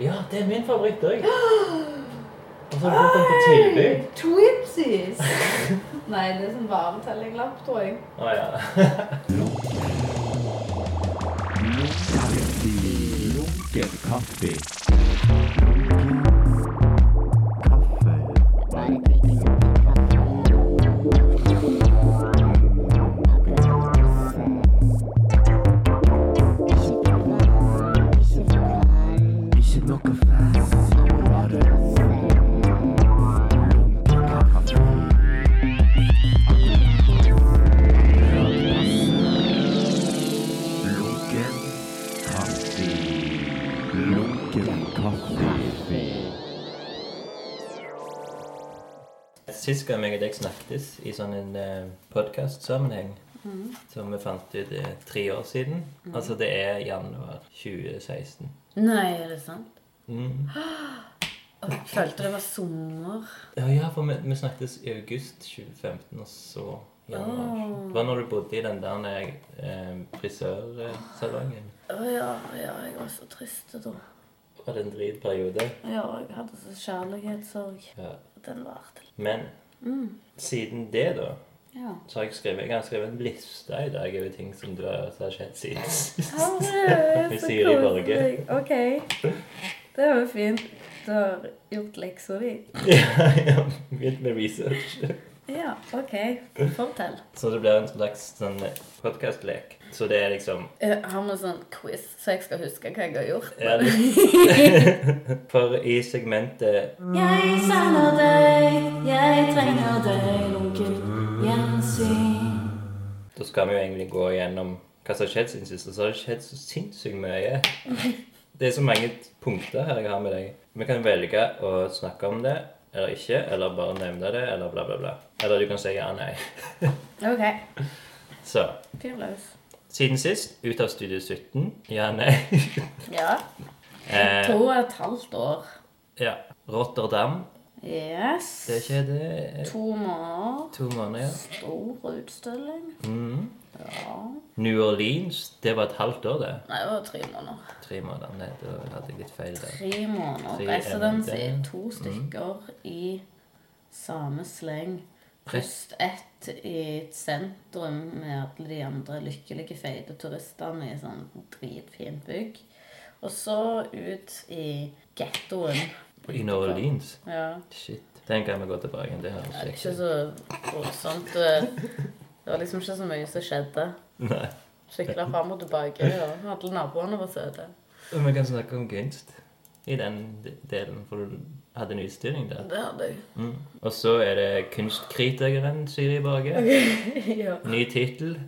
Ja, det er min favoritt òg. Og så har du fått den på tilbud. Twipsies! Nei, det er sånn varetellinglapp, tror jeg. Å ja. Lunken. Kaffe. Gang jeg og deg snakkes i sånn en uh, podkast-sammenheng, som vi fant ut er tre år siden Altså det er januar 2016. Nei, er det sant? Mm. Og jeg følte det var sommer. Ja, ja, for vi, vi snakkes i august 2015, og så januar. Oh. Det var når du bodde i den der eh, frisørsalongen. Å ja, ja, jeg var så trist da. Var det en dritperiode? Ja, jeg hadde så kjærlighetssorg. Ja. Den varte. Men siden det, da, Ja. så har jeg skrevet, jeg har skrevet en liste i dag over ting som du har skjedd siden sist. Herre, Vi så sier i Borge. Ok. Det var jo fint. Du har gjort leksa di. Ja, begynt med research. Ja, ok. Fortell. Så det blir en slags sånn podkastlek. Så det er liksom Jeg Har vi sånn quiz, så jeg skal huske hva jeg har gjort? ja, det- For i segmentet Jeg savner deg, jeg trenger deg, onkel gjensyn. Da skal vi jo egentlig gå gjennom hva som har skjedd siden sist. Og så har det skjedd så sinnssykt mye. Det er så mange punkter her jeg har med deg. Vi kan velge å snakke om det eller ikke, eller bare nevne det, eller bla, bla, bla. Eller du kan si ja, nei. Ok. Så Fyr løs. siden sist, ut av Studio 17. Ja, nei. Ja. Eh, To og et halvt år. ja. Rotterdam. Yes. Det skjedde To måneder. to måneder, ja. Stor utstilling. Mhm. Ja. New Orleans, det var et halvt år, det. Nei, det var tre måneder. Tre måneder. Nei, da hadde jeg litt feil der. Tre måneder. Tre Residency. MD. To stykker i samme sleng. Først ett i et sentrum med alle de andre lykkelige, feite turistene i sånn dritfint bygg. Og så ut i gettoen. I New Orleans. Ja. Shit. Den kan vi gå tilbake igjen. Det er ikke så voldsomt. Det det var liksom ikke så mye som skjedde. Nei. Sykla fram og tilbake, og alle naboene var søte. Vi kan snakke om kunst i den delen, for du hadde en utstilling der. Det hadde jeg. Mm. Og så er det kunstkritikeren Siri Borge. Ja. Ny tittel.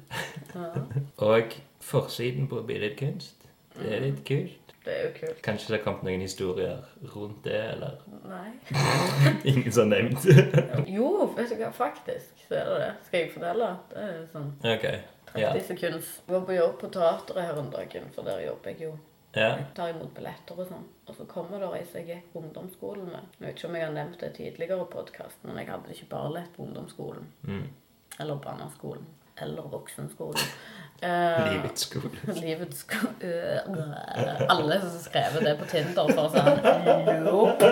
ja. Og forsiden på billedkunst. Det er litt kult. Det er jo kult. Kanskje det har kommet noen historier rundt det, eller Nei. ingen som har nevnt Jo, vet du hva, faktisk. Så er det det. Skal jeg fortelle? Det er sånn Ok. Ja. 30 sekunder. Jeg var på jobb på teateret her om dagen, for der jobber jeg jo. ja. Jeg tar imot billetter og sånn. Og så kommer det ei som jeg gikk på ungdomsskolen med. Jeg vet ikke om jeg har nevnt det tidligere i podkast, men jeg hadde ikke bare lett på ungdomsskolen. Mm. Eller barneskolen. Eller voksenskolen. Eh, Livets skole. Livets skole. øh, Alle som skrev det på Tinder for sånn Nope.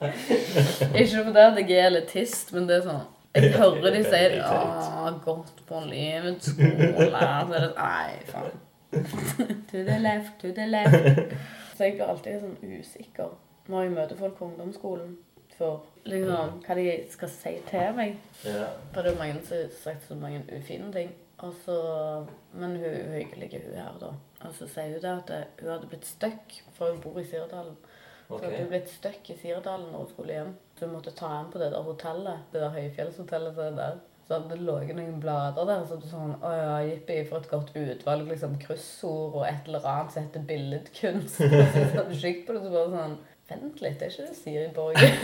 Ikke fordi at jeg er elitist, men det er sånn Jeg hører de sier Å, gått på livets skole. Så er det Nei, faen. To the left, to the left. Så jeg blir alltid sånn usikker når jeg møter folk på ungdomsskolen. For liksom hva de skal si til meg. For det er jo mange som har sagt så mange ufine ting. Og så, men hun hyggelige hyggelig, hun her, da. Og så sier hun det at hun hadde blitt stuck, for hun bor i Sirdalen. Så Ok. hadde hun blitt stuck i Sirdalen når hun skulle hjem. Så hun måtte ta henne på det der hotellet. Det der høyfjellshotellet som er der. Så hadde det ligget noen blader der. Så sånn Å ja, jippi, for et godt utvalg. Liksom kryssord og et eller annet som heter billedkunst. Og så hadde du kikket på det, så bare sånn Vent litt, det er ikke det Siri Borge?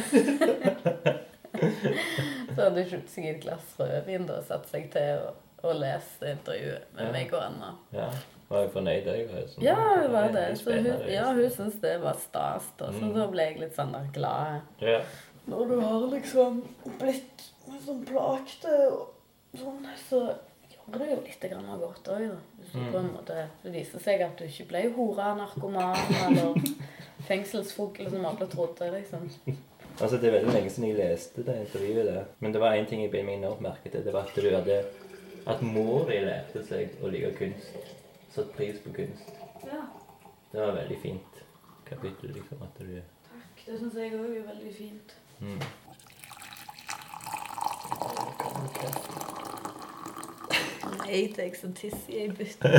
Så hadde hun kjøpt seg et glass rødvin og satt seg til og, og lest intervjuet med Ja. meg og Anna. ja. Var jeg fornøyd, jeg? sånn, Ja, hun var det. Så hun, ja, hun syntes det var stas. da, Så Mm. da ble jeg litt sånn der glad. Ja. Når du har liksom blitt sånn plagte og sånn, så gjør det jo litt grann av godt òg, da. Hvis du Mm. på en måte Det viser seg at du ikke ble hore, narkoman, eller fengselsfugl som alle trodde, liksom. Altså, Det er veldig lenge siden jeg leste det intervjuet der. Men det var én ting jeg ble meg oppmerket til. Det var at du hadde At mor di lærte seg å like kunst. Satt pris på kunst. Ja, Det var veldig fint kapittel, liksom. At du takk. Det syns jeg òg er veldig fint. mm. Nei, det er jeg som tisser i ei bytte.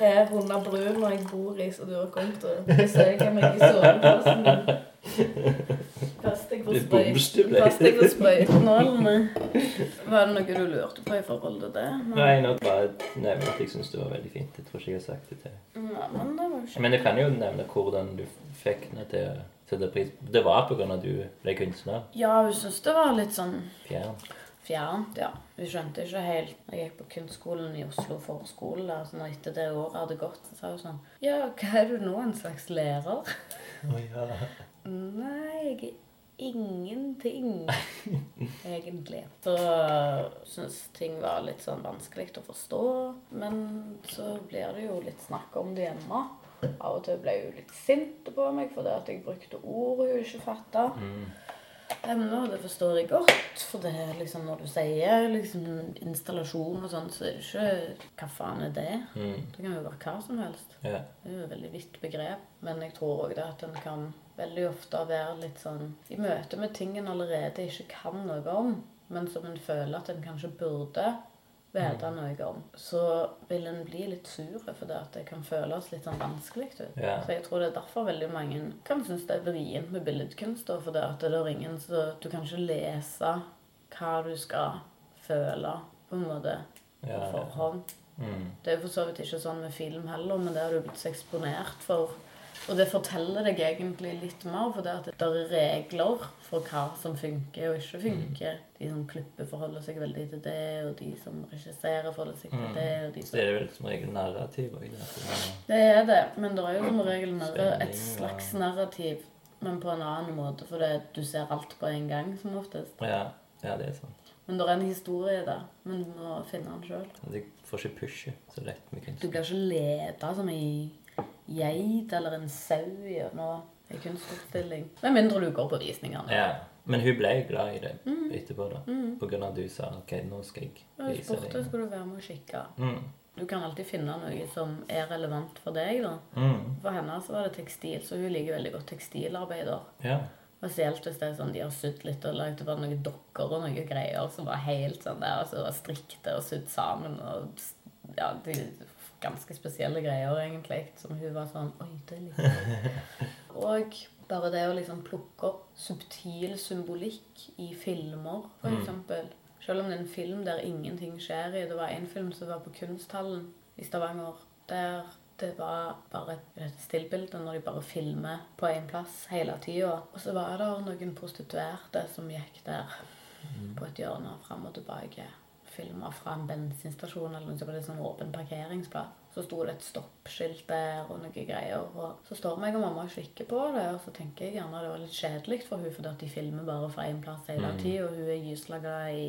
Her under brua jeg bor i, så du har kommet og besøker meg i soveplassen sprøyt- bomstubler. pass sprøytenålene. Var det noe du lurte på i forhold til det? Nei, nå bare nevne at jeg syns det var veldig fint. Jeg tror ikke jeg har sagt det til Nei, men det var ikke Men jeg kan jo nevne hvordan du fikk henne til å sette pris Det var av at du ble kunstner. Ja, hun syntes det var litt sånn Fjernt. fjernt, ja. Hun skjønte ikke helt Jeg gikk på kunstskolen i Oslo forskole, der, så når etter det året hadde gått, så sa hun sånn Ja, hva er du nå, en slags lærer? Å ja. Nei, jeg ingenting, egentlig. Så syns ting var litt sånn vanskelig å forstå. Men så blir det jo litt snakk om det hjemme. Av og til ble hun litt sint på meg fordi at jeg brukte ord hun ikke fatta. Mm. Emnet, og det forstår jeg godt. For det er liksom når du sier liksom installasjon og sånn, så er det ikke Hva faen er det? Mm. Det kan jo være hva som helst. Yeah. Det er jo et veldig vidt begrep. Men jeg tror òg at en kan veldig ofte å være litt sånn i møte med ting en allerede ikke kan noe om, men som en føler at en kanskje burde vite noe om, så vil en bli litt sur fordi at det kan føles litt sånn vanskelig ut. Ja. Så jeg tror det er derfor veldig mange kan synes det er vrient med billedkunst. For fordi at det er ingen så Du kan ikke lese hva du skal føle, på en måte, på Ja, forhånd. Yeah. Mm. Det er for så vidt ikke sånn med film heller, men det har du blitt så eksponert for. Og det forteller deg egentlig litt mer, for det at det er regler for hva som funker og ikke funker. De som klipper forholder seg veldig til det, og de som regisserer forholder seg til Mm. det. og de som... Så det er vel som regel narrativ òg. Det Det er det, men det er jo som regel et slags narrativ, men på en annen måte, for det, du ser alt på en gang, som oftest. ja, ja, det er sant. Men det er en historie der, men du må finne den sjøl. Du får ikke pushe så lett med kunst. Du blir ikke leda som ei geit eller en sau gjennom en kunstutstilling. Med mindre du går på visningene. Ja. Men hun ble glad i det Mm. etterpå, da. På grunn av at du sa OK, nå skal jeg vise deg. skal du være med og kikke. Mm. Du kan alltid finne noe som er relevant for deg. da. Mm. For henne så var det tekstil, så hun liker veldig godt tekstilarbeider. Ja. Spesielt hvis det er sånn de har sydd litt og lagd bare noen dokker og noen greier som var helt sånn der, altså var strikte og sydd sammen. og ja, de, Ganske spesielle greier, egentlig. Som hun var sånn Oi, det liker jeg. Og bare det å liksom plukke opp subtil symbolikk i filmer, for Mm. Selv om det er en film der ingenting skjer i. Det var en film som var på Kunsthallen i Stavanger. Der det var bare et, et stillbilde når de bare filmer på én plass hele tida. Og så var det noen prostituerte som gikk der på et hjørne fram og tilbake. Filma fra en bensinstasjon eller noe på en sånn åpen parkeringsplass. Så sto det et stoppskilt der og noe greier. Og så står meg og mamma og kikker på det, og så tenker jeg gjerne det var litt kjedelig for hun fordi at de filmer bare fra én plass hele Mm. tida, og hun er gysla i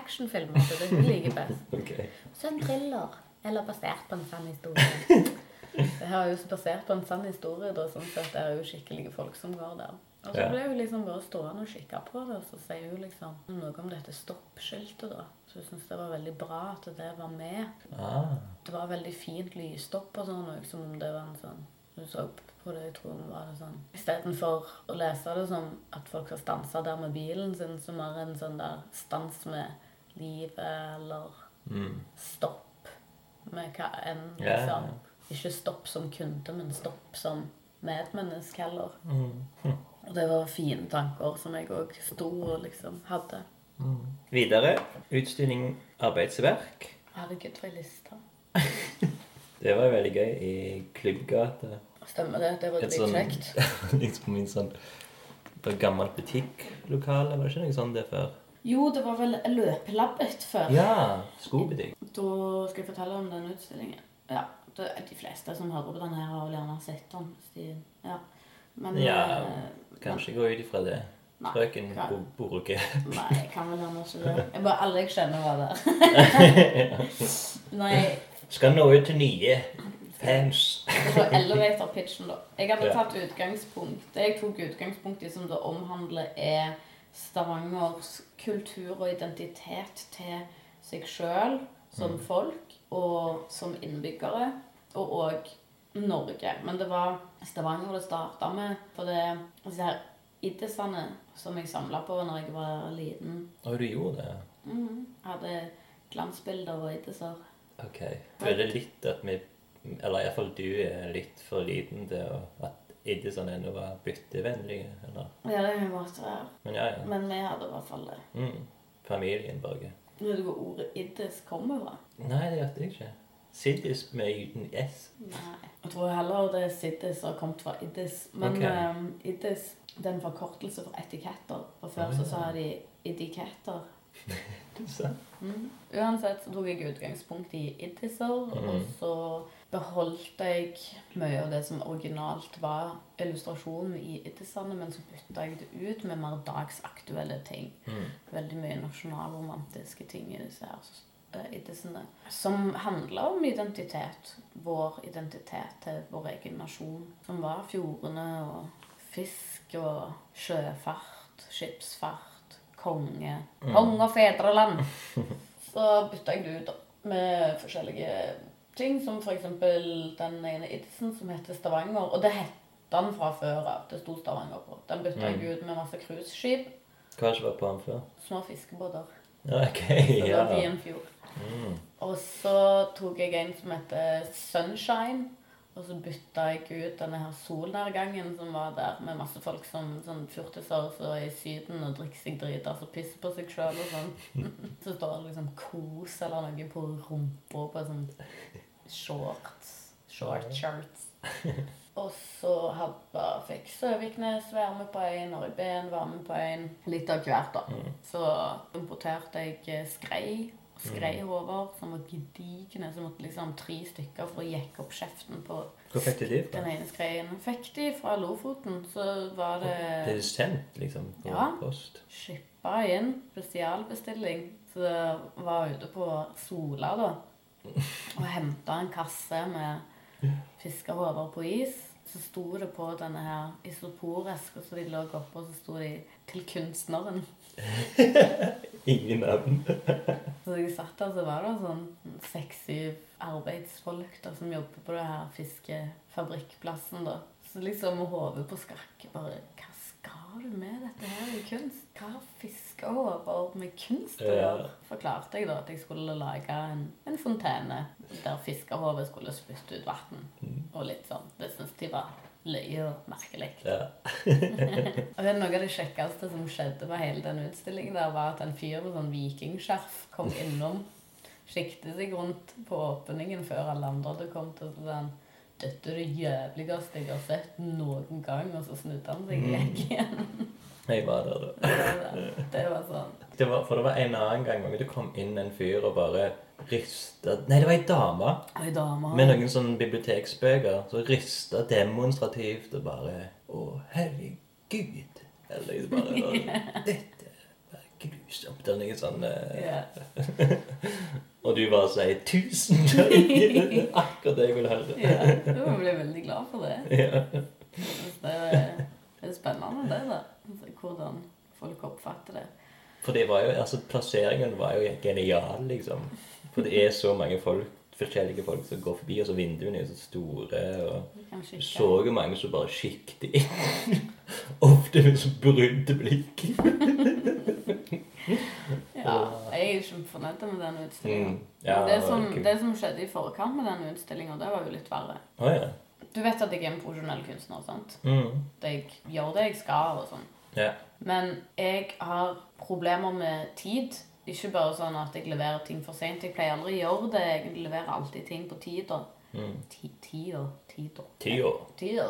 actionfilmer, så det er hun liker best. okay. Så en thriller. Eller basert på en sann historie. Det her er jo basert på en sann historie, da, sånn sett det er jo skikkelige folk som går der. Og så ble hun liksom bare stående og kikke på det, og så sier hun liksom noe om dette stoppskiltet, da. Så jeg syns det var veldig bra at det var med. Ah. Det var veldig fint lysstopp og sånn òg, som om det var en sånn Du så på det, jeg tror det var det sånn Istedenfor å lese det som at folk har stansa der med bilen sin, som er en sånn der stans med livet, eller Mm. stopp med hva enn, liksom. Yeah. Ikke stopp som kunde, men stopp som medmenneske heller. Mm. Og det var fine tanker som jeg òg sto og liksom hadde. Mm. Videre utstilling arbeidsverk. Herregud, for ei liste. Det var veldig gøy i Klubbgata. Stemmer det? Det var Et sånn- dritkjekt. liksom en sånn på gammelt butikklokale. Var det ikke noe sånt det før? Jo, det var vel løpelabbet før. Ja! Skobutikk. Da skal jeg fortelle om den utstillingen. Ja, det er De fleste som hører på den her, har vel gjerne sett den. Ja. Men Ja, eh, Kanskje gå ut ifra det. Nei, Frøken hva- ikke. Borge. Nei, jeg kan vel gjerne ikke det. Jeg bare Alle jeg kjenner, var der. Nei, Skal nå ut til nye. Fans. Så elevator-pitchen, da. Jeg hadde tatt utgangspunkt Det jeg tok utgangspunkt i som det omhandler, er Stavangers kultur og identitet til seg sjøl som folk og som innbyggere, og òg Norge. Men det var Stavanger det starta med. For det disse her iddisene som jeg samla på når jeg var liten Og du gjorde det? Jeg hadde glansbilder og iddiser. Ok. Er det litt at vi Eller iallfall du er litt for liten til at Iddisene ennå var byttevennlige? Eller? Ja, det måtte være. Men ja, ja. Men vi hadde i hvert fall det. Mm. Familien Børge. Vet du hvor ordet iddis kommer fra? Nei, det vet jeg ikke. Siddis med uten S. Nei. Jeg tror heller det er siddis har kommet fra iddis. Men okay. um, iddis det er en forkortelse for etiketter. Og før så sa de idiketter. Så. Mm. Uansett så tok jeg utgangspunkt i iddiser, og så beholdt jeg mye av det som originalt var illustrasjonen i iddisene, men så bytta jeg det ut med mer dagsaktuelle ting. Mm. Veldig mye nasjonalromantiske ting i disse her eh, iddisene. Som handla om identitet. Vår identitet til vår egen nasjon. Som var fjordene og fisk og sjøfart, skipsfart, konge. Konge og fedreland. Så bytta jeg det ut da, med forskjellige ting, som f.eks. den ene Idsen som heter Stavanger. Og det het den fra før av. Det sto Stavanger på. Den bytta jeg ut med masse cruiseskip. Hva har ikke vært på den før? Små fiskebåter. Okay, ok. Ja. Mm. Og så tok jeg en som heter Sunshine. Og så bytta jeg ut denne her solnedgangen som var der, med masse folk som sånn fjortiser som er i Syden og drikker seg drita og pisser på seg sjøl og sånn. Så står det liksom kos eller noe på rumpa på sånn shorts. Short shirts. Og så hadde, fikk Søviknes være med på en, og Ben var med på en. Litt av hvert, da. Så importerte jeg eh, skrei. Skreihover som var gedigne. Så måtte liksom tre stykker for å jekke opp kjeften på Hvor fikk de det fra? den ene skreien. Fikk de fra Lofoten, så var Det det er sendt, liksom, på Ja. post? shippa inn. Spesialbestilling. Så var ute på Sola, da. Og henta en kasse med fiskehoder på is. Så sto det på denne her isoporeska som de lå oppå, så sto de 'Til kunstneren'. Ingen navn. Så jeg satt der, så var det sånn seks-syv arbeidsfolk da, som jobber på det her fiskefabrikkplassen. da. Så liksom med hodet på skakke bare Hva skal du med dette her i kunst? Hva har fiskehoder med kunst å Ja. Forklarte jeg da at jeg skulle lage en, en fontene der fiskehodet skulle spytte ut vann. Og litt sånn. Det syntes de var løye og merkelig. Ja. Og det er Noe av det kjekkeste som skjedde med hele den utstillingen, der var at en fyr med sånn vikingskjerf kom innom, sikte seg rundt på åpningen før alle andre hadde kommet, og han dette er det jævligste jeg har sett noen gang, og så snudde han seg og gikk igjen. Jeg var der, da. Det var, det var sånn. Det var, for det var en annen gang det kom inn en fyr og bare rista Nei, det var ei dame Ei dame med noen sånne biblioteksbøker Så rista demonstrativt og bare Å, herregud. Eller bare Dette er grusomt. Eller noe sånt. eh, Og du bare sier 'tusen takk'. Akkurat det jeg vil høre. ja. Jeg blir veldig glad for det. Ja. Det er, det er spennende, det, da. Hvordan folk oppfatter det. For det var jo, altså plasseringen var jo genial, liksom. For det er så mange folk, forskjellige folk som går forbi, og så vinduene er så store. og Du så jo mange som bare kikket inn. Ofte med så brudde blikk. Ja, jeg er kjempefornøyd med den utstillinga. Mm. Ja, det, det som skjedde i forkant med den utstillinga, det var jo litt verre. Oh, ja. Du vet at jeg er en profesjonell kunstner, sant? Mm. Jeg gjør det jeg skal og sånn. Ja. Men jeg har problemer med tid. Ikke bare sånn at jeg leverer ting for sent. Jeg pleier aldri å gjøre det. Jeg leverer alltid ting på tida. Mm. Tida. Tida. Tida.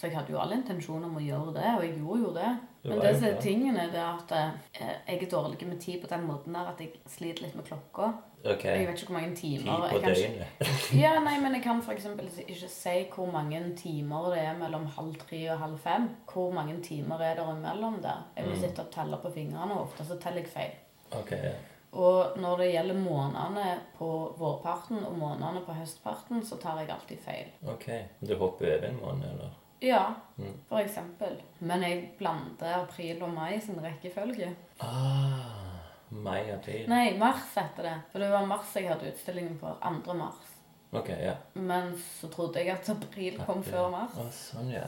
Så jeg hadde jo all intensjon om å gjøre det, og jeg gjorde jo det. Men det som er tingen er at eh, jeg er dårlig med tid på den måten der at jeg sliter litt med klokka. Okay. Jeg vet ikke hvor mange timer timer på døgnet. ikke- Ja, nei, men jeg kan eksempel ikke si hvor mange timer det er mellom halv tre og halv fem. Hvor mange timer er det imellom der? Jeg må Mm. sitte og telle på fingrene, og ofte så teller jeg feil. Ok, ja. Og når det gjelder månedene på vårparten og månedene på høstparten, så tar jeg alltid feil. Ok. Du hopper over en måned, eller? Ja, Mm. for eksempel. Men jeg blander april og mai sin rekkefølge. Ah, mai, april. Nei, mars heter det. For det var mars jeg hadde utstillingen for. 2. mars. Ok, ja. Men så trodde jeg at april kom April. før mars. Ah, sånn, ja.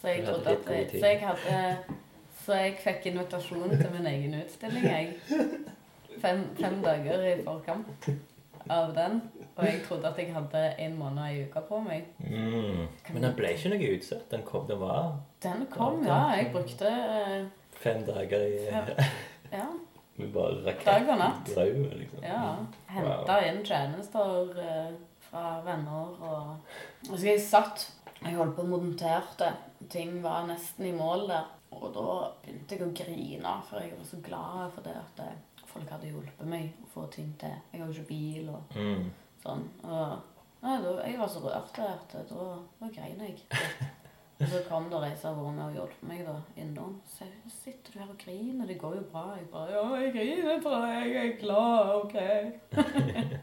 Så jeg trodde at jeg, så jeg hadde Så jeg fikk invitasjon til min egen utstilling, jeg. Fem, fem dager i forkant av den. Og jeg trodde at jeg hadde en måned i uka på meg. Mm. Men den ble ikke noe utsatt. Den kom, den var Den kom, ja. Jeg brukte uh, fem dager i Fem. Ja. Vi bare Dag og natt. Drømme, liksom. ja. Henta inn tjenester uh, fra venner og Og så jeg satt Jeg holdt på og monterte. Ting var nesten i mål der. Og da begynte jeg å grine, for jeg var så glad for det at eh, folk hadde hjulpet meg å få ting til. Jeg har jo ikke bil og Mm. sånn. Og nei, da, jeg var så rørt at eh, da, da grein jeg. Og så kom det med og hjulpet meg da, innom. Så sitter du her og griner? Det går jo bra. Jeg bare Ja, jeg griner for deg. Jeg er glad. OK.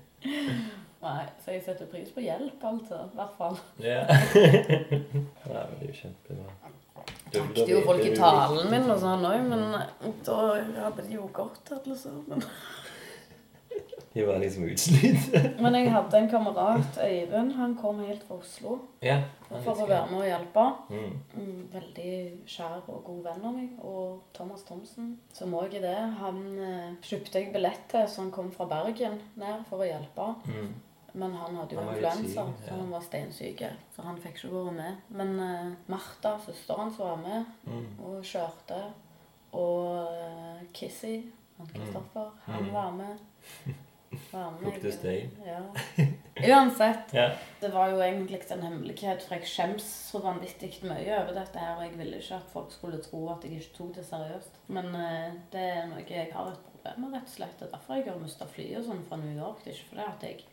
Nei, så jeg setter pris på hjelp, altså. I hvert fall. Ja. det er jo kjempebra. Takket jo folk i talen min og sånn òg, men da hadde de jo gått, alle sammen. De var liksom utslitt. Men jeg hadde en kamerat, Øyvind. Han kom helt fra Oslo ja. for å være med og hjelpe. Mm. Mm, Veldig kjær og god venn av meg. Og Thomas Thomsen, som òg er det, han eh, kjøpte jeg billett til, så han kom fra Bergen ned for å hjelpe. Mm. Men han hadde jo influensa, så ja. han var steinsyk. Så han fikk ikke vært med. Men uh, Martha, søsteren hans, var med Mm. og kjørte. Og uh, Kissy, han Kristoffer, han Mm. var med. Var med stein. Ja. Uansett. Ja. Det var jo egentlig en hemmelighet, for jeg skjems så vanvittig mye over dette her, og jeg ville ikke at folk skulle tro at jeg ikke tok det seriøst. Men uh, det er noe jeg har et problem med, rett og slett. Det er derfor jeg har mista flyet og sånn fra New York. Det er ikke fordi at jeg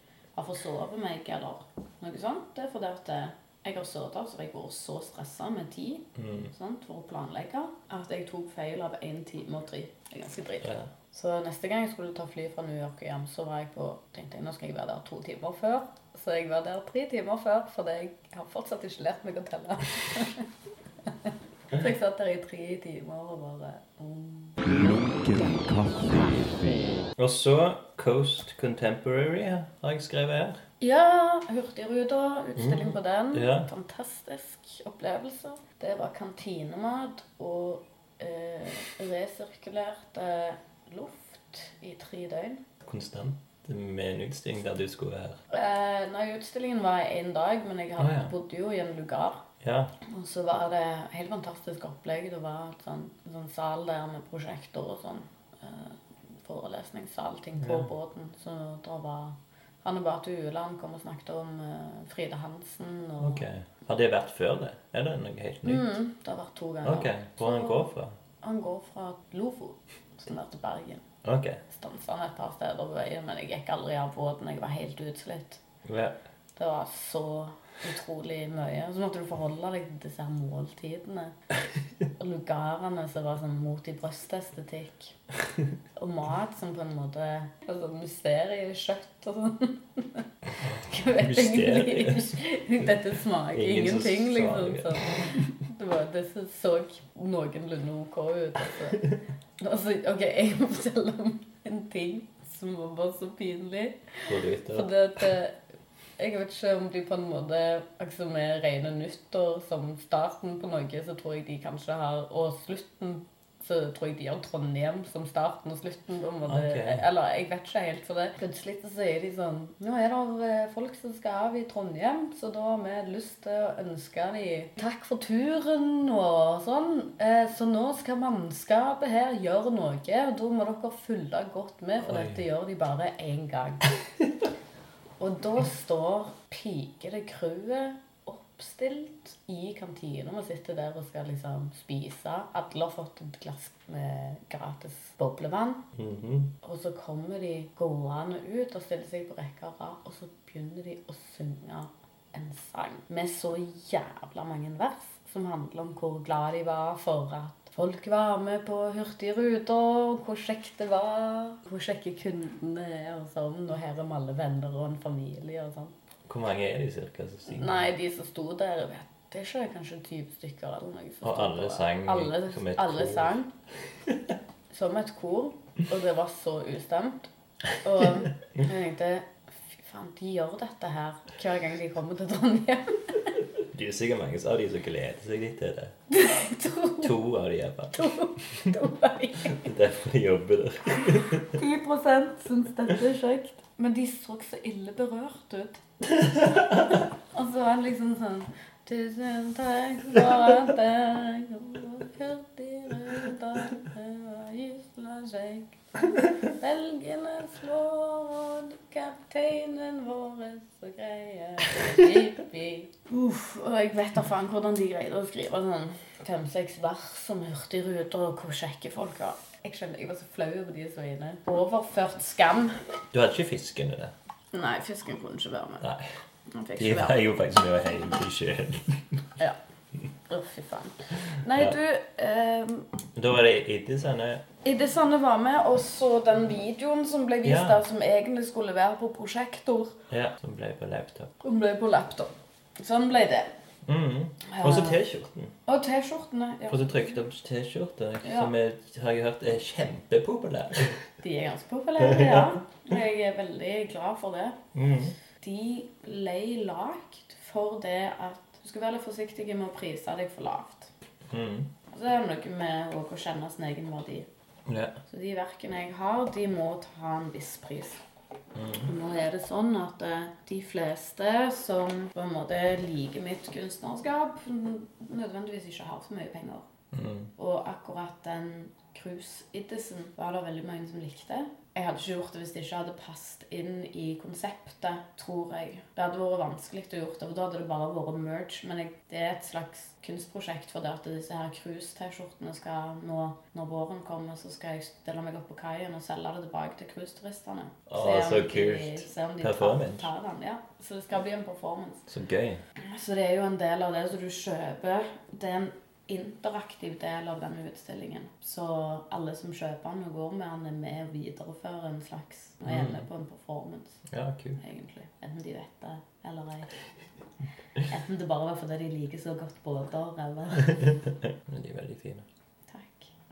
har forsovet meg eller noe sånt. Det er fordi at eh, jeg har sittet så har jeg vært så stressa med tid Mm. sant, for å planlegge at jeg tok feil av én time og tre. Det er ganske drit. ja. Så neste gang jeg skulle ta fly fra New York og hjem, så var jeg på tenkte jeg, nå skal jeg være der to timer før. Så jeg var der tre timer før, fordi jeg har fortsatt ikke lært meg å telle. så jeg satt der i tre timer og bare mm. Og så Coast Contemporary har jeg skrevet her. Ja, Hurtigruta, utstilling på den. Ja. Fantastisk opplevelse. Det var kantinemat og eh, resirkulert eh, luft i tre døgn. Konstant med en utstilling der du skulle være. Eh, nei, utstillingen var én dag, men jeg Å, ja. bodde jo i en lugar. Ja. Og så var det helt fantastisk opplegg. Det var et sånn, sånn sal der med prosjekter og sånn. Eh, forelesningssal, ting på Ja. båten. Så da var Hanne Bate Ueland kom og snakket om uh, Frida Hansen. Og, Ok. Har det vært før det? Er det noe helt nytt? Mm, det har vært to ganger. Ok. Hvor han går fra? Han går fra Lofo som er til Bergen. Ok. Stansa han et par steder på veien, men jeg gikk aldri av båten. Jeg var helt utslitt. Ja. Det var så utrolig mye. Og så måtte du forholde deg til disse her måltidene. Og lugarene som var sånn mot i brøstestetikk. Og mat som på en måte altså mysteriekjøtt og sånn. Jeg vet egentlig. Dette smaker Ingen ingenting, liksom. Sånn. Så det var det så noenlunde OK ut. Altså. Altså, OK, jeg må fortelle om en ting som var bare så pinlig. For det at eh, Jeg vet ikke om de på en måte altså med rene nyttår som starten på noe, så tror jeg de kanskje har Og slutten så tror jeg de har Trondheim som starten og slutten. på en måte. Okay. Eller jeg vet ikke helt for det. Plutselig så sier de sånn Nå er det eh, folk som skal av i Trondheim, så da har vi lyst til å ønske dem takk for turen og sånn. Eh, Så nå skal mannskapet her gjøre noe, og da må dere følge godt med, for Oi. dette gjør de bare én gang. Og da står pikete crewet oppstilt i kantina. Vi sitter der og skal liksom spise. Alle har fått et glass med gratis boblevann. Mhm. Og så kommer de gående ut og stiller seg på rekke og rad, og så begynner de å synge en sang med så jævla mange vers. som handler om hvor glad de var for at folk var med på Hurtigruta, hvor kjekt det var, hvor kjekke kundene er og sånn, og her er alle venner og en familie og sånn. Hvor mange er de cirka? Nei, de som sto der, vet det er ikke kanskje 20 stykker eller noe. som Og alle sang alle, som et alle kor. sang som et kor, og det var så ustemt. Og jeg tenkte fy faen, de gjør dette her hver gang de kommer til Trondheim. Det er sikkert mange av de som gleder seg litt til det. To av de iallfall. to av de. Det er derfor de jobber der. 10 syns dette er kjekt. Men de så så ille berørt ut. Og så var det liksom sånn Tusen takk for at dere kom Hurtigruta var gysla kjekk. Belgene slår, og kapteinen vår er så greie. Jippi. Uff, og jeg vet da faen hvordan de greide å skrive sånn fem-seks vers om hurtigruter og hvor kjekke folk var. Jeg skjønner, jeg var så flau over de som var inne. Overført skam. Du hadde ikke fisken i det? Nei, fisken kunne ikke være med. Nei. Fikk De var jo faktisk med til sjøen. Ja. Å, fy faen. Nei, Ja. du eh, Da var det etter sånne Idisane var med, og så den videoen som ble vist Ja. der, som egentlig skulle være på prosjektor, Ja, som ble på laptop. Som ble på laptop. Sånn ble det. Mm. Og så T-skjorten. Og T-skjortene. Ja. For så trykte opp T-skjorter, Ja. som jeg, har jeg hørt er kjempepopulære. De er ganske populære, ja. Jeg er veldig glad for det. Mm. De ble lagd for det at du skal være litt forsiktig med å prise deg for lavt. Og Så er det noe med å kjenne sin egen verdi. Yeah. Så de verkene jeg har, de må ta en viss pris. Mm. Nå er det sånn at eh, de fleste som på en måte liker mitt kunstnerskap, nødvendigvis ikke har så mye penger. Mm. Og akkurat den cruise-iddisen var det veldig mange som likte. Jeg hadde ikke gjort det hvis det ikke hadde passet inn i konseptet, tror jeg. Det hadde vært vanskelig å gjøre det, for da hadde det bare vært merge. Men jeg, det er et slags kunstprosjekt for det at disse her cruise-T-skjortene skal nå, når våren kommer, så skal jeg stille meg opp på kaien og selge det tilbake til cruiseturistene. Om så kult. Se om de Performance. tar, tar den. Ja. Så det skal bli en performance. Så gøy. Så det er jo en del av det som du kjøper. Det er en interaktiv del av denne utstillingen. Så alle som kjøper den og går med den, er med og viderefører en slags og er med på en performance, Ja, cool. egentlig. Enten de vet det eller ei. Enten det bare var fordi de liker så godt båter, eller Men de er veldig fine.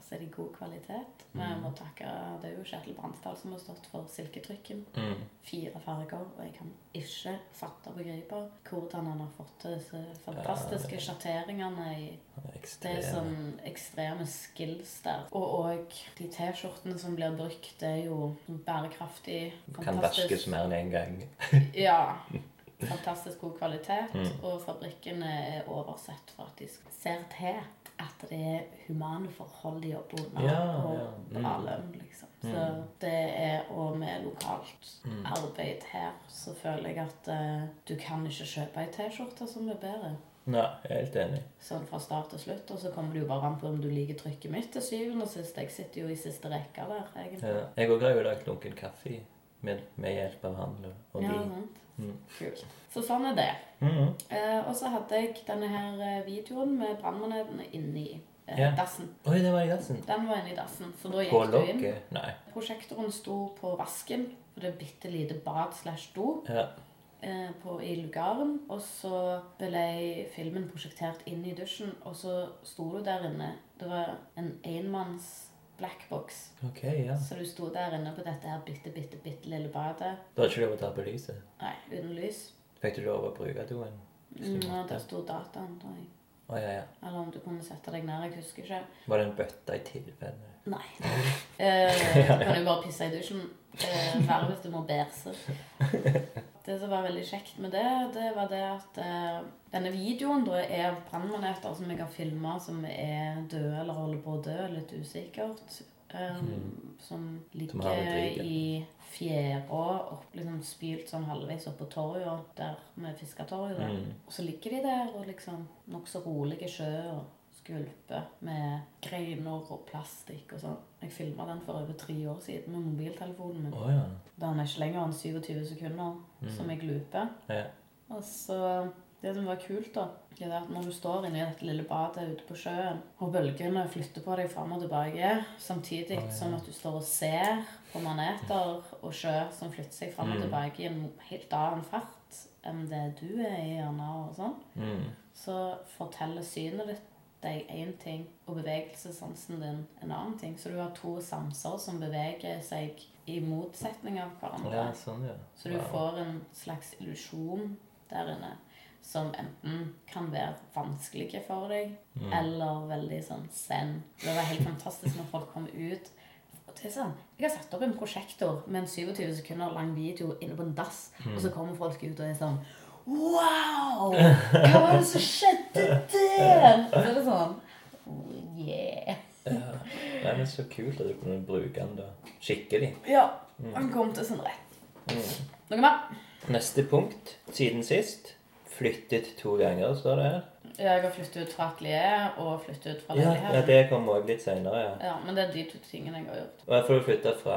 Så er de god kvalitet. Men jeg må takke Det er jo Kjetil Bransdal som har stått for silketrykken. Mm. Fire farger, og jeg kan ikke fatte og begripe hvordan han har fått til disse fantastiske Ja, sjatteringene i Det er sånn ekstreme skills der. Og òg de T-skjortene som blir brukt, det er jo bærekraftig. Fantastisk. Kan vaskes mer enn én gang. Ja. Fantastisk god kvalitet. Mm. Og fabrikkene er oversett for at de ser til at det er humane forhold de jobber under. Ja, og ja. Mm. bra lønn, liksom. Så Mm. det er Og med lokalt Mm. arbeid her, så føler jeg at uh, du kan ikke kjøpe ei T-skjorte som er bedre. Nei, jeg er helt enig. Sånn fra start til slutt. Og så kommer det jo bare an på om du liker trykket mitt til syvende og sist. Jeg sitter jo i siste rekka der, egentlig. Ja. Jeg òg har jo lagd lunken kaffe med, med hjelp av handel og- Ja, de. sant. Mm. Kult. Så sånn er det. Mhm. Eh, og så hadde jeg denne her eh, videoen med brannmanetene inni eh, Ja. dassen. Oi, det var i dassen. Den var inni dassen, så da På gikk du inn. lokket? Nei. Prosjektoren sto på vasken, og det er bitte lite bad slash do Ja. eh, på, i lugaren. Og så ble filmen prosjektert inn i dusjen, og så sto du der inne. Det var en enmanns blackbox. Ok, ja. Så du sto der inne på dette her bitte, bitte, bitte lille badet. Det hadde ikke lov å ta på lyset. Nei, uten lys. Fikk du lov å bruke doen? Ja, og der sto dataen, tror jeg. Å ja, ja. Eller om du kunne sette deg ned. Jeg husker ikke. Var det en bøtte i tilfelle? Nei. Eh, du kan jo bare pisse i dusjen. Eh, Verre hvis du må bæsje. Det som var veldig kjekt med det, det var det at eh, denne videoen da er av brannmaneter som jeg har filma, som er døde eller holder på å dø, litt usikkert. Um, Som Som ligger i fjæra, liksom spylt sånn halvveis oppå på torget, der med fisketorget. Mm. Og så ligger de der og liksom nokså i sjø og skvulper med greiner og plastikk og sånn. Jeg filma den for over tre år siden med mobiltelefonen min. Oh, ja. Da den er ikke lenger enn 27 sekunder Mm. som jeg looper. ja. Og så Det som var kult, da, er at når du står inne i dette lille badet ute på sjøen, og bølgene flytter på deg fram og tilbake, samtidig oh, ja. som at du står og ser på maneter og sjø som flytter seg fram og Mm. tilbake i en helt annen fart enn det du er i, gjerne, og sånn, Mm. så forteller synet ditt deg én ting, og bevegelsessansen din en annen ting. Så du har to sanser som beveger seg i motsetning av hverandre. Ja, sånn, ja. Så du Wow. får en slags illusjon der inne som enten kan være vanskelig for deg, Mm. eller veldig sånn zen. Det var helt fantastisk når folk kom ut. Det sånn, Jeg har satt opp en prosjektor med en 27 sekunder lang video inne på en dass, Mm. og så kommer folk ut og er sånn Wow! Hva var det som skjedde der? Så er det sånn oh, Yeah. Ja. Nei, men Så kult at du kunne bruke den da. Skikkelig. Ja, han kom til sin rett. Mm. Noe mer? Neste punkt siden sist. Flyttet to ganger, står det her. Jeg har flyttet ut fra atelier og flyttet ut fra Ja, leilighet. ja det kommer også litt senere, ja. Ja, men det er de to tingene jeg har gjort. Og jeg får flytta fra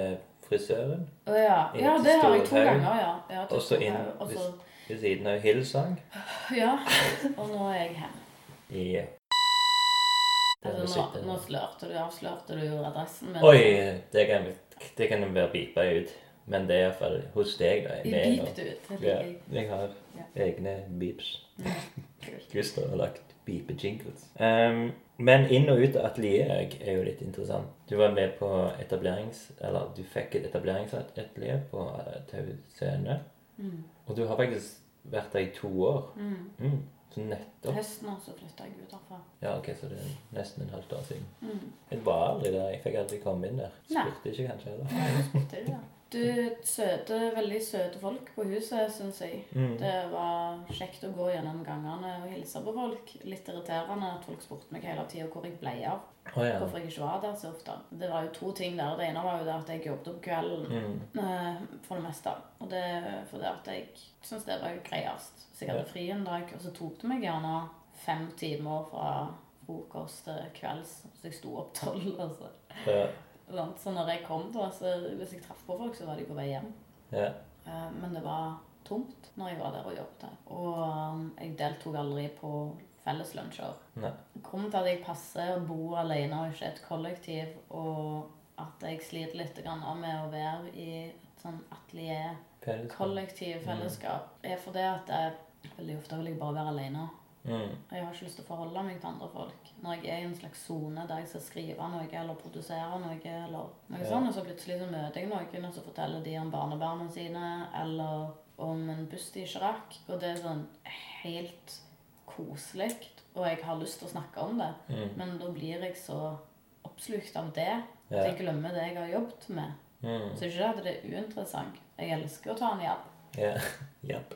eh, frisøren Å ja. Ja, det har jeg to ganger, ja. ja Og så inn og så- ved siden av Hillsong. Ja, og nå er jeg her. Ja. Altså, nå, nå slørte du, avslørte du jo adressen min. Oi, det kan, det kan være beepa ut. Men det er iallfall hos deg, da. Jeg nå. beepte ut. Ja, jeg. har Ja. egne beeps. Gustav har lagt beepe-jingles. Um, men inn og ut av atelieret er jo litt interessant. Du var med på etablerings... Eller du fikk et etableringsatelier på eh, Tau Scene. Mm. Og du har faktisk vært der i to år. Mm. Mm. Så nettopp. Høsten også flytta jeg ut herfra. Ja, ok, så det er nesten en halvt år siden. Mm. Jeg var aldri der. Jeg fikk aldri komme inn der. Spurte ikke kanskje heller. Ja. Du, søte, veldig søte folk på huset, syns jeg. Mm. Det var kjekt å gå gjennom gangene og hilse på folk. Litt irriterende at folk spurte meg hele tida hvor jeg ble av. Å ja. Hvorfor jeg ikke var der så ofte. Det var jo to ting der. Det ene var jo det at jeg jobbet om kvelden Mm. eh, for det meste. Og det fordi at jeg syntes det var greiest. Så jeg hadde Ja. fri en dag, og så tok det meg gjerne fem timer fra frokost til kvelds. Så jeg sto opp tolv. Altså. Ja. Så når jeg kom da, så hvis jeg traff på folk, så var de på vei hjem. ja. Eh, Men det var tomt når jeg var der og jobbet. Og um, jeg deltok aldri på felleslunsjer. Grunnen til at jeg passer å bo alene og ikke et kollektiv, og at jeg sliter litt med å være i et sånn atelier, Felles. kollektiv, fellesskap, er fordi at jeg veldig ofte vil jeg bare være alene. Mm. Jeg har ikke lyst til å forholde meg til andre folk. Når jeg er i en slags sone der jeg skal skrive noe eller produsere noe, eller noe Ja. sånt, og så plutselig så møter jeg noen, og så forteller de om barnebarna sine, eller om en buss de ikke rakk. Og det er sånn helt koselig, og jeg har lyst til å snakke om det. Mm. Men da blir jeg så oppslukt av det at jeg glemmer det jeg har jobbet med. Mm. Så ikke at det er uinteressant. Jeg elsker å ta en jabb. Ja. Japp.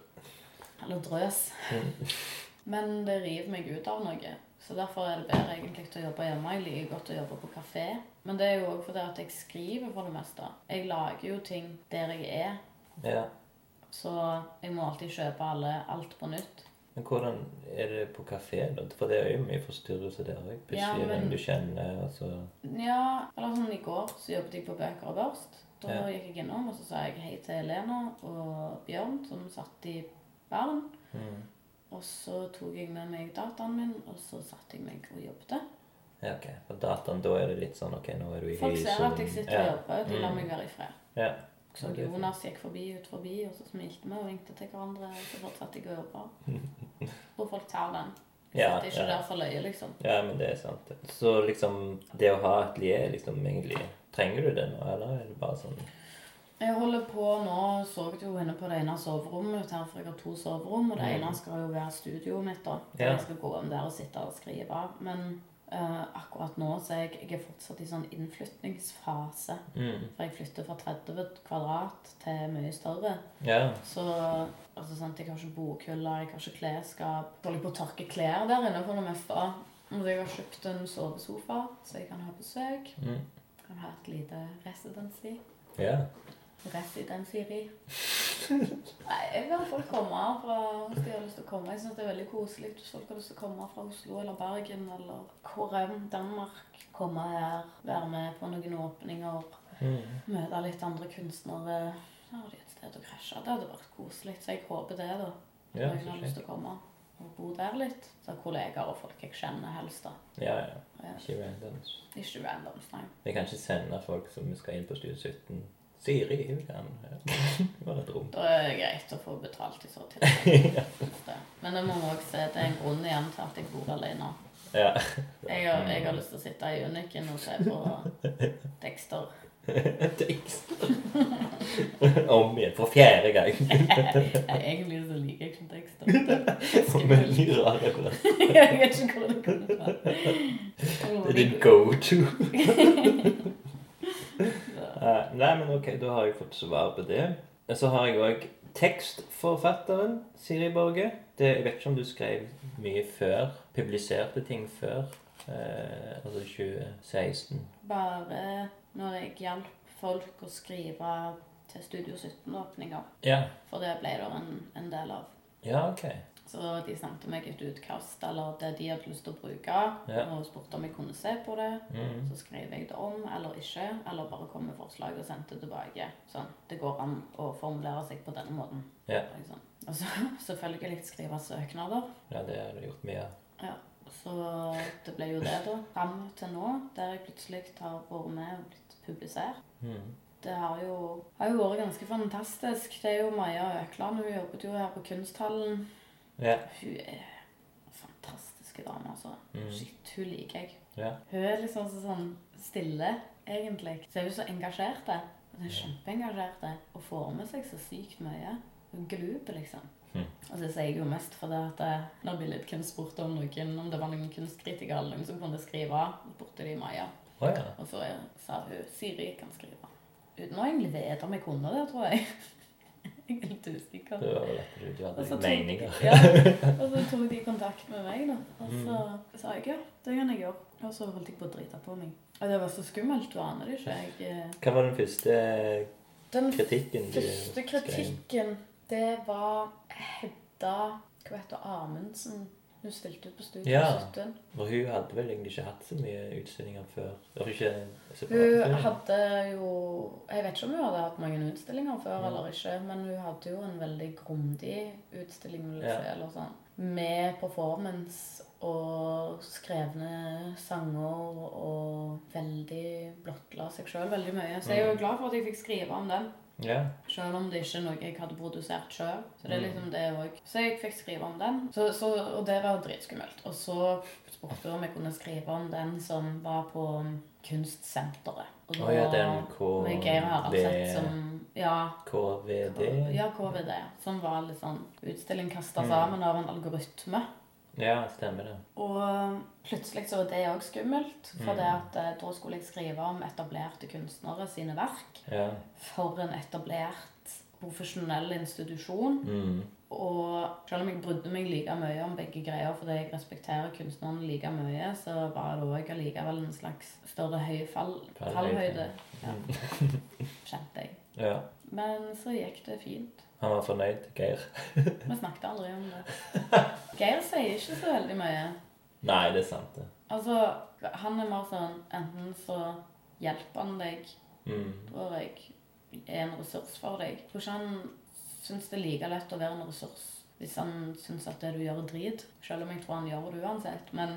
Eller drøs. Mm. Men det river meg ut av noe. Så derfor er det bedre egentlig å jobbe hjemme. Jeg liker godt å jobbe på kafé. Men det er jo òg fordi at jeg skriver for det meste. Jeg lager jo ting der jeg er. Yeah. Så jeg må alltid kjøpe alle, alt på nytt. Men hvordan er det på kafé, da? For det er jo mye forstyrrelse der òg. Plutselig Ja, men- en du kjenner, altså. så Ja, eller sånn i går så jobbet jeg på Bøker og Børst. Da Ja. gikk jeg innom og så sa jeg hei til Elena og Bjørn, som satt i baren. mm. Og så tok jeg med meg dataen min, og så satte jeg meg og jobbet. Ja, ok. På dataen, da er det litt sånn OK, nå er du i Folk ser at jeg sitter og jobber. De lar Mm. meg være i fred. Ja. Så det er. Jonas gikk forbi ut forbi, og så smilte vi og vinkte til hverandre. Og så fortsatte jeg å jobbe. Hvor folk tar den. Ja, Sitter ikke ja. der for løye, liksom. ja, men det er sant. Så liksom Det å ha atelier, liksom egentlig Trenger du det nå, eller er det bare sånn Jeg holder på nå, så jeg jo inne på det ene soverommet her, for jeg har to soverom, og det Mm. ene skal jo være studioet mitt, da. Ja. Jeg skal gå om der og sitte og skrive. Men eh, akkurat nå så jeg, jeg er fortsatt i sånn innflytningsfase. mm. For jeg flytter fra 30 kvadrat til mye større. Yeah. Så altså, sant, jeg har ikke bokhyller, jeg har ikke klesskap. Jeg holder på å tørke klær der inne for det meste. Og jeg har kjøpt en sovesofa, så jeg kan ha besøk. Mm. Kan ha et lite residency. Ja. Residency. Nei, jeg vil folk komme fra hvis de har lyst til å komme. Jeg synes det er veldig koselig hvis folk har lyst til å komme fra Oslo eller Bergen eller hvor Danmark. Komme her, være med på noen åpninger, Mm. møte litt andre kunstnere. Da har de et sted å krasje. Det hadde vært koselig, så jeg håper det, da. Ja, så har lyst til å komme og bo der litt. Så kollegaer og folk jeg kjenner helst, da. Ja, ja. Ja. Ikke randoms. Ikke randoms, nei. Vi kan ikke sende folk som skal inn på Studio 17. Siri, hun kan være et rom. Da er det greit å få betalt i så tilfelle. Det. Men jeg må også se det er en grunn igjen til at jeg bor alene. Ja. Jeg har, jeg har lyst til å sitte i Uniken og se på tekster. Tekster. Om igjen, for fjerde gang. Egentlig så liker jeg ikke tekster. Som. Veldig rar referanse. Jeg vet ikke hvor det kommer fra. Det er din go-to. Eh, Nei, men ok, da har jeg fått svar på det. Så har jeg òg tekstforfatteren Siri Borge. Det, jeg vet ikke om du skrev mye før? Publiserte ting før? Eh, altså 2016? Bare når jeg hjalp folk å skrive til Studio 17-åpninger. Ja. For det ble det en, en del av. Ja, ok. Så de sendte meg et utkast eller det de hadde lyst til å bruke, Ja. og spurte om jeg kunne se på det. Mm. Så skrev jeg det om eller ikke, eller bare kom med forslag og sendte tilbake. Sånn, det går an å formulere seg på denne måten. Ja. Liksom. Og så selvfølgelig skrive søknader. ja, det har du gjort mye. Ja, så det ble jo det da, fram til nå, der jeg plutselig har vært med og blitt publisert. Mm. Det har jo, har jo vært ganske fantastisk. Det er jo Maja Økland, hun jobbet jo her på Kunsthallen. Ja. Hun er en fantastisk dame, altså. Mm. Shit, hun liker jeg. ja. Hun er liksom så sånn stille, egentlig. Så er hun så engasjert. Hun er kjempeengasjert og får med seg så sykt mye. Hun gluper, liksom. Mm. Og så sier jeg jo mest fordi at eh, når Billedkunst spurte om noen, om det var noen kunstkritikere eller noen som kunne skrive, spurte de Maja. Oh, ja. Og så sa hun Siri kan skrive. Uten å egentlig vite om jeg kunne det, tror jeg. Jeg er litt usikker. Du var vel at du, hadde tok- meninger. Ja, og så tok de kontakt med meg, da. Og så sa jeg ja, det kan jeg gjøre. Og så holdt jeg på å drite på meg. Og det var så skummelt, du aner det ikke. Jeg, eh, Hva var den første den kritikken du Den første kritikken, det var Hedda Hva heter? Amundsen. Hun stilte ut på Studio Ja. 17. Og hun hadde vel egentlig ikke hatt så mye utstillinger før? Hun hadde jo Jeg vet ikke om hun hadde hatt mange utstillinger før eller ikke, men hun hadde jo en veldig grundig utstilling Ja. eller sånn, med performance og skrevne sanger og veldig blottla seg sjøl veldig mye. Så jeg er jo glad for at jeg fikk skrive om den. Ja. Selv om det ikke er noe jeg hadde produsert sjøl. Så det er Mm. liksom det òg. Så jeg fikk skrive om den. Så, så, og det var dritskummelt. Og så spurte hun om jeg kunne skrive om den som var på Kunstsenteret. Og Å ja, den med Geir Haraldseth som Ja. KVD? Ja, KVD. Som var litt sånn utstilling kasta Mm. sammen av en algoritme. Ja, stemmer det. Og plutselig så var det òg skummelt. For Mm. det at eh, da skulle jeg skrive om etablerte kunstnere sine verk. Ja. For en etablert profesjonell institusjon. Mm. Og selv om jeg brydde meg like mye om begge greier fordi jeg respekterer kunstnerne like mye, så var det òg allikevel en slags større høyfall, Fallhøyde. fallhøyde. Ja. Kjente jeg. ja. Men så gikk det fint. Han var fornøyd, Geir? Vi snakket aldri om det. Geir sier ikke så veldig mye. Nei, det er sant, det. Altså, han er mer sånn Enten så hjelper han deg, Mm. tror jeg, er en ressurs for deg. Jeg tror ikke han syns det er like lett å være en ressurs hvis han syns at det du gjør, er drit. Selv om jeg tror han gjør det uansett. Men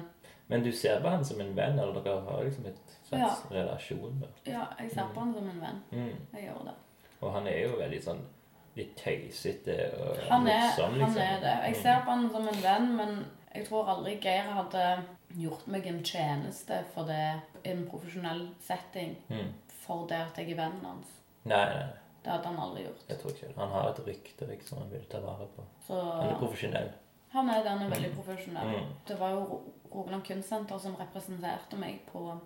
Men du ser på han som en venn, eller dere har liksom et slags Ja. relasjon? da? ja, jeg ser på han som en venn. Mm. Jeg gjør det. Og han er jo veldig sånn litt tøysete og Han er, liksom. han er det. Jeg ser på han som en venn, men jeg tror aldri Geir hadde gjort meg en tjeneste for det i en profesjonell setting. Mm. For det at jeg er vennen hans. Nei, nei, Det hadde han aldri gjort. jeg tror ikke det. Han har et rykte liksom, han vil ta vare på. Så Han er profesjonell. han er den er veldig profesjonell. Mm. Det var jo Ro- Rogaland Kunstsenter som representerte meg på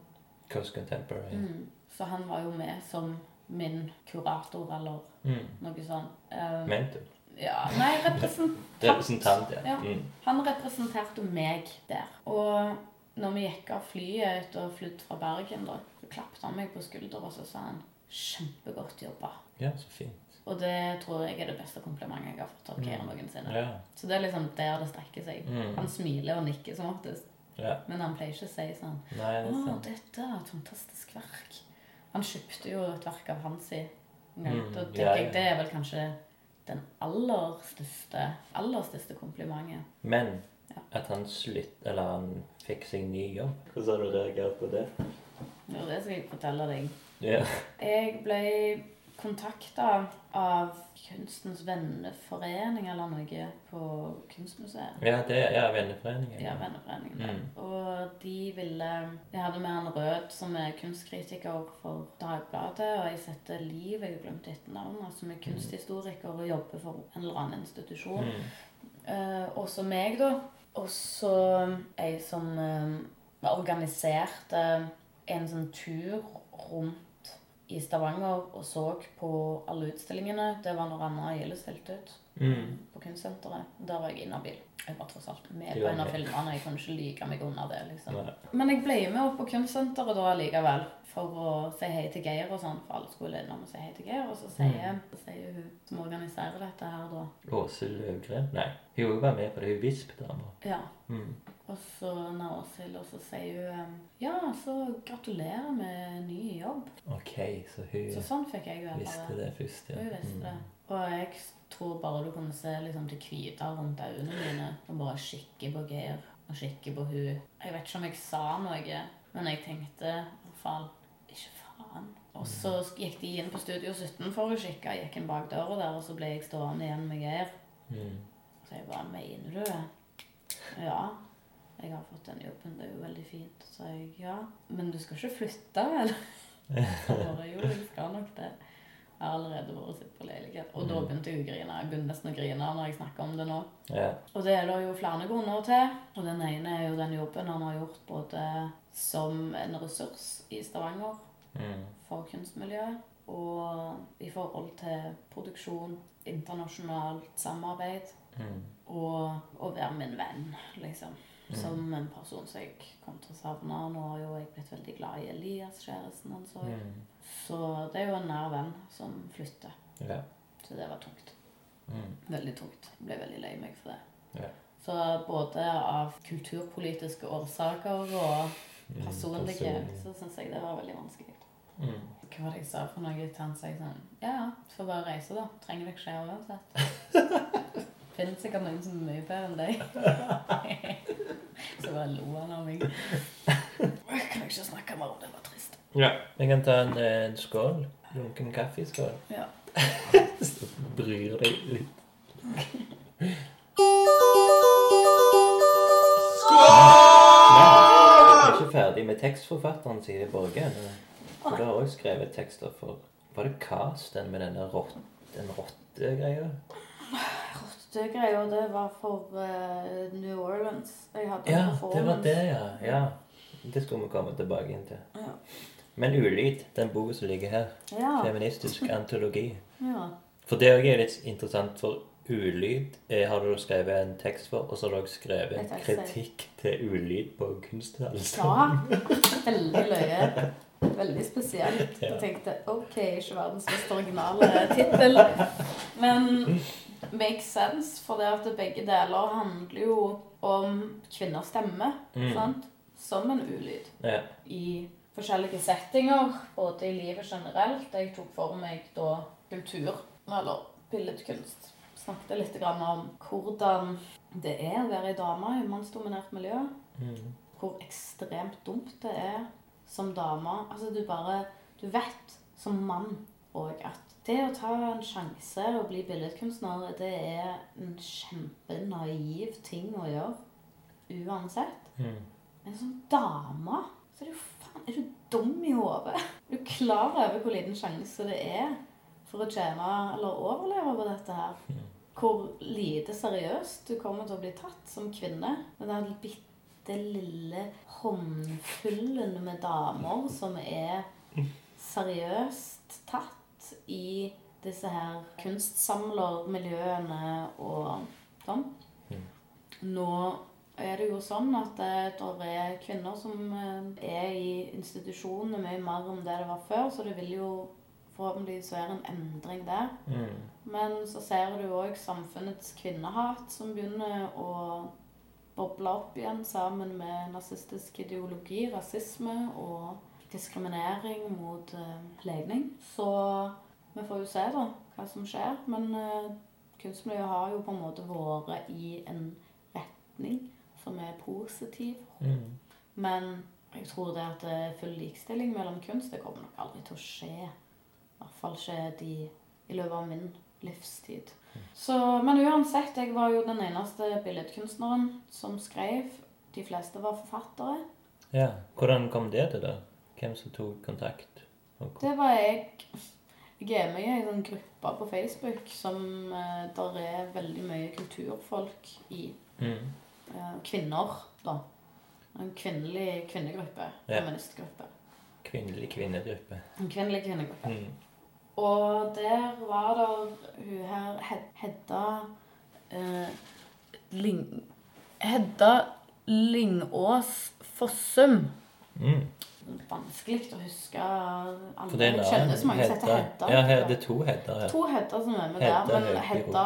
Coast Contemporary. mm. Så han var jo med som min kurator eller Mm. noe sånt. Uh, Mentor. ja, nei, representant. Representant, ja. Ja. Mm. Han representerte meg der. Og når vi gikk av flyet etter å ha flydd fra Bergen, da, så klappet han meg på skulderen og så sa han 'Kjempegodt jobba'. ja, så fint. Og det tror jeg er det beste komplimentet jeg har fått av Geir Mm. noensinne. Ja. Så det er liksom der det strekker seg. Mm. Han smiler og nikker som oftest, ja. men han pleier ikke å si sånn Nei, det 'Å, dette er et fantastisk verk'. Han kjøpte jo et verk av Hansi en gang. Mm, Da tenker ja, ja. jeg det er vel kanskje den aller største, aller største komplimentet. Men Ja. at han slutt, eller han fikk seg ny jobb. Hvordan har du reagert på det? Ja, det skal jeg fortelle deg. Ja. Jeg ble kontakta av Kunstens venneforening eller noe på Kunstmuseet. Ja, det er ja, Venneforeningen. Ja, venneforeningen. Mm. Og de ville Jeg hadde med han Rød, som er kunstkritiker for Dagbladet, og jeg setter Liv, jeg har glemt etternavnet, som er kunsthistoriker og jobber for en eller annen institusjon. Mm. Uh, også meg, da. Og så ei som uh, organiserte en sånn tur rundt i Stavanger og så på alle utstillingene. Det var når Anna Gjelle stilte ut Mm. på Kunstsenteret. Der var jeg inhabil. Jeg var tross alt med på en av filmene. Jeg kunne ikke like meg unna det. liksom. Nei. Men jeg ble med opp på Kunstsenteret da likevel for å si hei til Geir og sånn. For alle skulle innom og si hei til Geir. Og så sier, Mm. sier hun som organiserer dette her da Åse Løvgren? Nei, hun var med på det. Hun Visp-dama. Ja. Mm. Og så når Åshild, og så sier hun um, Ja, så gratulerer med ny jobb. OK, så hun Så sånn fikk jeg vite visste det først, ja. Hun visste Mm. det. Og jeg tror bare du kunne se liksom det hvite rundt øynene mine. Og bare kikke på Geir og kikke på hun. Jeg vet ikke om jeg sa noe, men jeg tenkte i hvert fall Ikke faen. Og så gikk de inn på Studio 17 for å kikke. Jeg gikk inn bak døra der, og så ble jeg stående igjen med Geir. Mm. Så jeg bare Mener du det? Ja. Jeg har fått den jobben. Det er jo veldig fint. Så jeg ja. Men du skal ikke flytte, vel? Så bare, jo, jeg skal nok det. Jeg har allerede vært og sett på leilighet. Og da begynte jeg å grine. Jeg begynte nesten å grine når jeg snakker om det nå. Ja. Og det er det jo flere grunner til. Og den ene er jo den jobben han har gjort både som en ressurs i Stavanger Mm. for kunstmiljøet, og i forhold til produksjon, internasjonalt samarbeid, Mm. og å være min venn, liksom. Som en person som jeg kom til å savne. Nå har jo jeg blitt veldig glad i Elias, kjæresten hans òg. Mm. Så det er jo en nær venn som flytter. Ja. Så det var tungt. Mm. Veldig tungt. Jeg ble veldig lei meg for det. Ja. Så både av kulturpolitiske årsaker og Mm, personlige mm, så syns jeg det var veldig vanskelig. Mm. Hva var det jeg sa for noe til han? sa jeg sånn Ja, ja, får bare reise, da. Trenger deg ikke her uansett. Finnes sikkert noen som er mye bedre enn deg. så bare lo han av meg. Jeg kan ikke snakke mer om det. var trist. Ja. Vi kan ta en, eh, en skål. Lunken kaffeskål. Ja. Så bryr deg litt. Skål! Vi er ikke ferdig med tekstforfatteren, Siri Borge. For du har også skrevet tekster for Var det Casten med denne rott, den rottegreia? Rottegreia, det var for uh, New Orleans. Jeg hadde Ja, det var det, ja. ja. Det skulle vi komme tilbake inn til. Ja. Men Ulyd, den boka som ligger her, Ja. feministisk antologi ja. For det er jo litt interessant, for ulyd eh, har du skrevet en tekst for, og så har du skrevet en kritikk til ulyd på kunsthallen. Ja, veldig løye. Veldig spesielt. Jeg tenkte OK, ikke verdens mest originale tittel. Men makes sense, for det at begge deler handler jo om kvinners stemme. Mm. Sant? Som en ulyd. Ja. I forskjellige settinger, både i livet generelt. Jeg tok for meg da kultur, eller billedkunst. Snakket litt grann om hvordan det er å være ei dame i mannsdominert miljø Mm. hvor ekstremt dumt det er som dame. Altså, du bare Du vet som mann òg at det å ta en sjanse og bli billedkunstner, det er en kjempenaiv ting å gjøre. Uansett. Mm. Men som dame så er det jo faen Er du dum i hodet? Er du klar over hvor liten sjanse det er for å tjene eller overleve på dette her? Hvor lite seriøst du kommer til å bli tatt som kvinne. Med den bitte lille håndfullen med damer som er seriøst tatt i disse her kunstsamlermiljøene og sånn. Nå er det jo sånn at det der er kvinner som eh, er i institusjonene mye mer enn det det var før, så det vil jo forhåpentligvis være en endring der. Mm. Men så ser du òg samfunnets kvinnehat som begynner å boble opp igjen sammen med nazistisk ideologi, rasisme og diskriminering mot eh, legning. Så vi får jo se da hva som skjer. Men eh, kunstmiljøet har jo på en måte vært i en retning som er positiv. Mm. Men jeg tror det at det er full likestilling mellom kunst, det kommer nok aldri til å skje. I hvert fall ikke de, i løpet av min livstid. Så, men uansett, jeg var jo den eneste billedkunstneren som skrev. De fleste var forfattere. Ja. Hvordan kom det til, da? Hvem som tok kontakt? Det var jeg Jeg er med i en sånn gruppe på Facebook som eh, der er veldig mye kulturfolk i. Mm. Eh, kvinner, da. En kvinnelig kvinnegruppe. Ja. Feministgruppe. Kvinnelig kvinnegruppe. En kvinnelig kvinnegruppe. Mm. Og der var det hun her Hedda eh, Ling... Hedda Lingås Fossum. Mm. Vanskelig å huske alle. For det er en annen så mange Hedda. Hedda. Ja, det er to Hedder her. To Hedda som er med Hedda der. Men Hedda,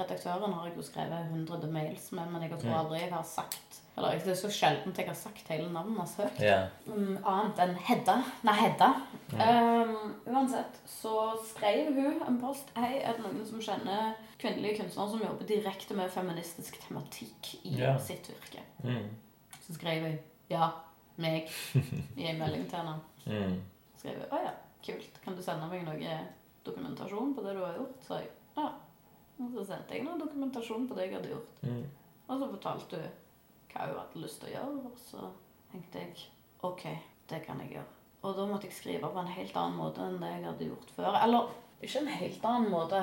redaktøren, har jeg jo skrevet hundre mails med, men jeg tror aldri jeg har sagt Eller det er så sjelden jeg har sagt hele navnet hans høyt. Ja. Um, annet enn Hedda. Nei, Hedda. Um, uansett så skrev hun en post. Hei, er det noen som kjenner kvinnelige kunstnere som jobber direkte med feministisk tematikk i Ja. sitt virke? Mm. Så skrev hun ja, meg, i en melding til henne. Mm. Skrev å ja, kult. Kan du sende meg noe dokumentasjon på det du har gjort? Så jeg ja. Og så sendte jeg noe dokumentasjon på det jeg hadde gjort. Mm. Og så fortalte hun hva hun hadde lyst til å gjøre, og så tenkte jeg OK, det kan jeg gjøre. Og da måtte jeg skrive på en helt annen måte enn det jeg hadde gjort før. Eller ikke en helt annen måte,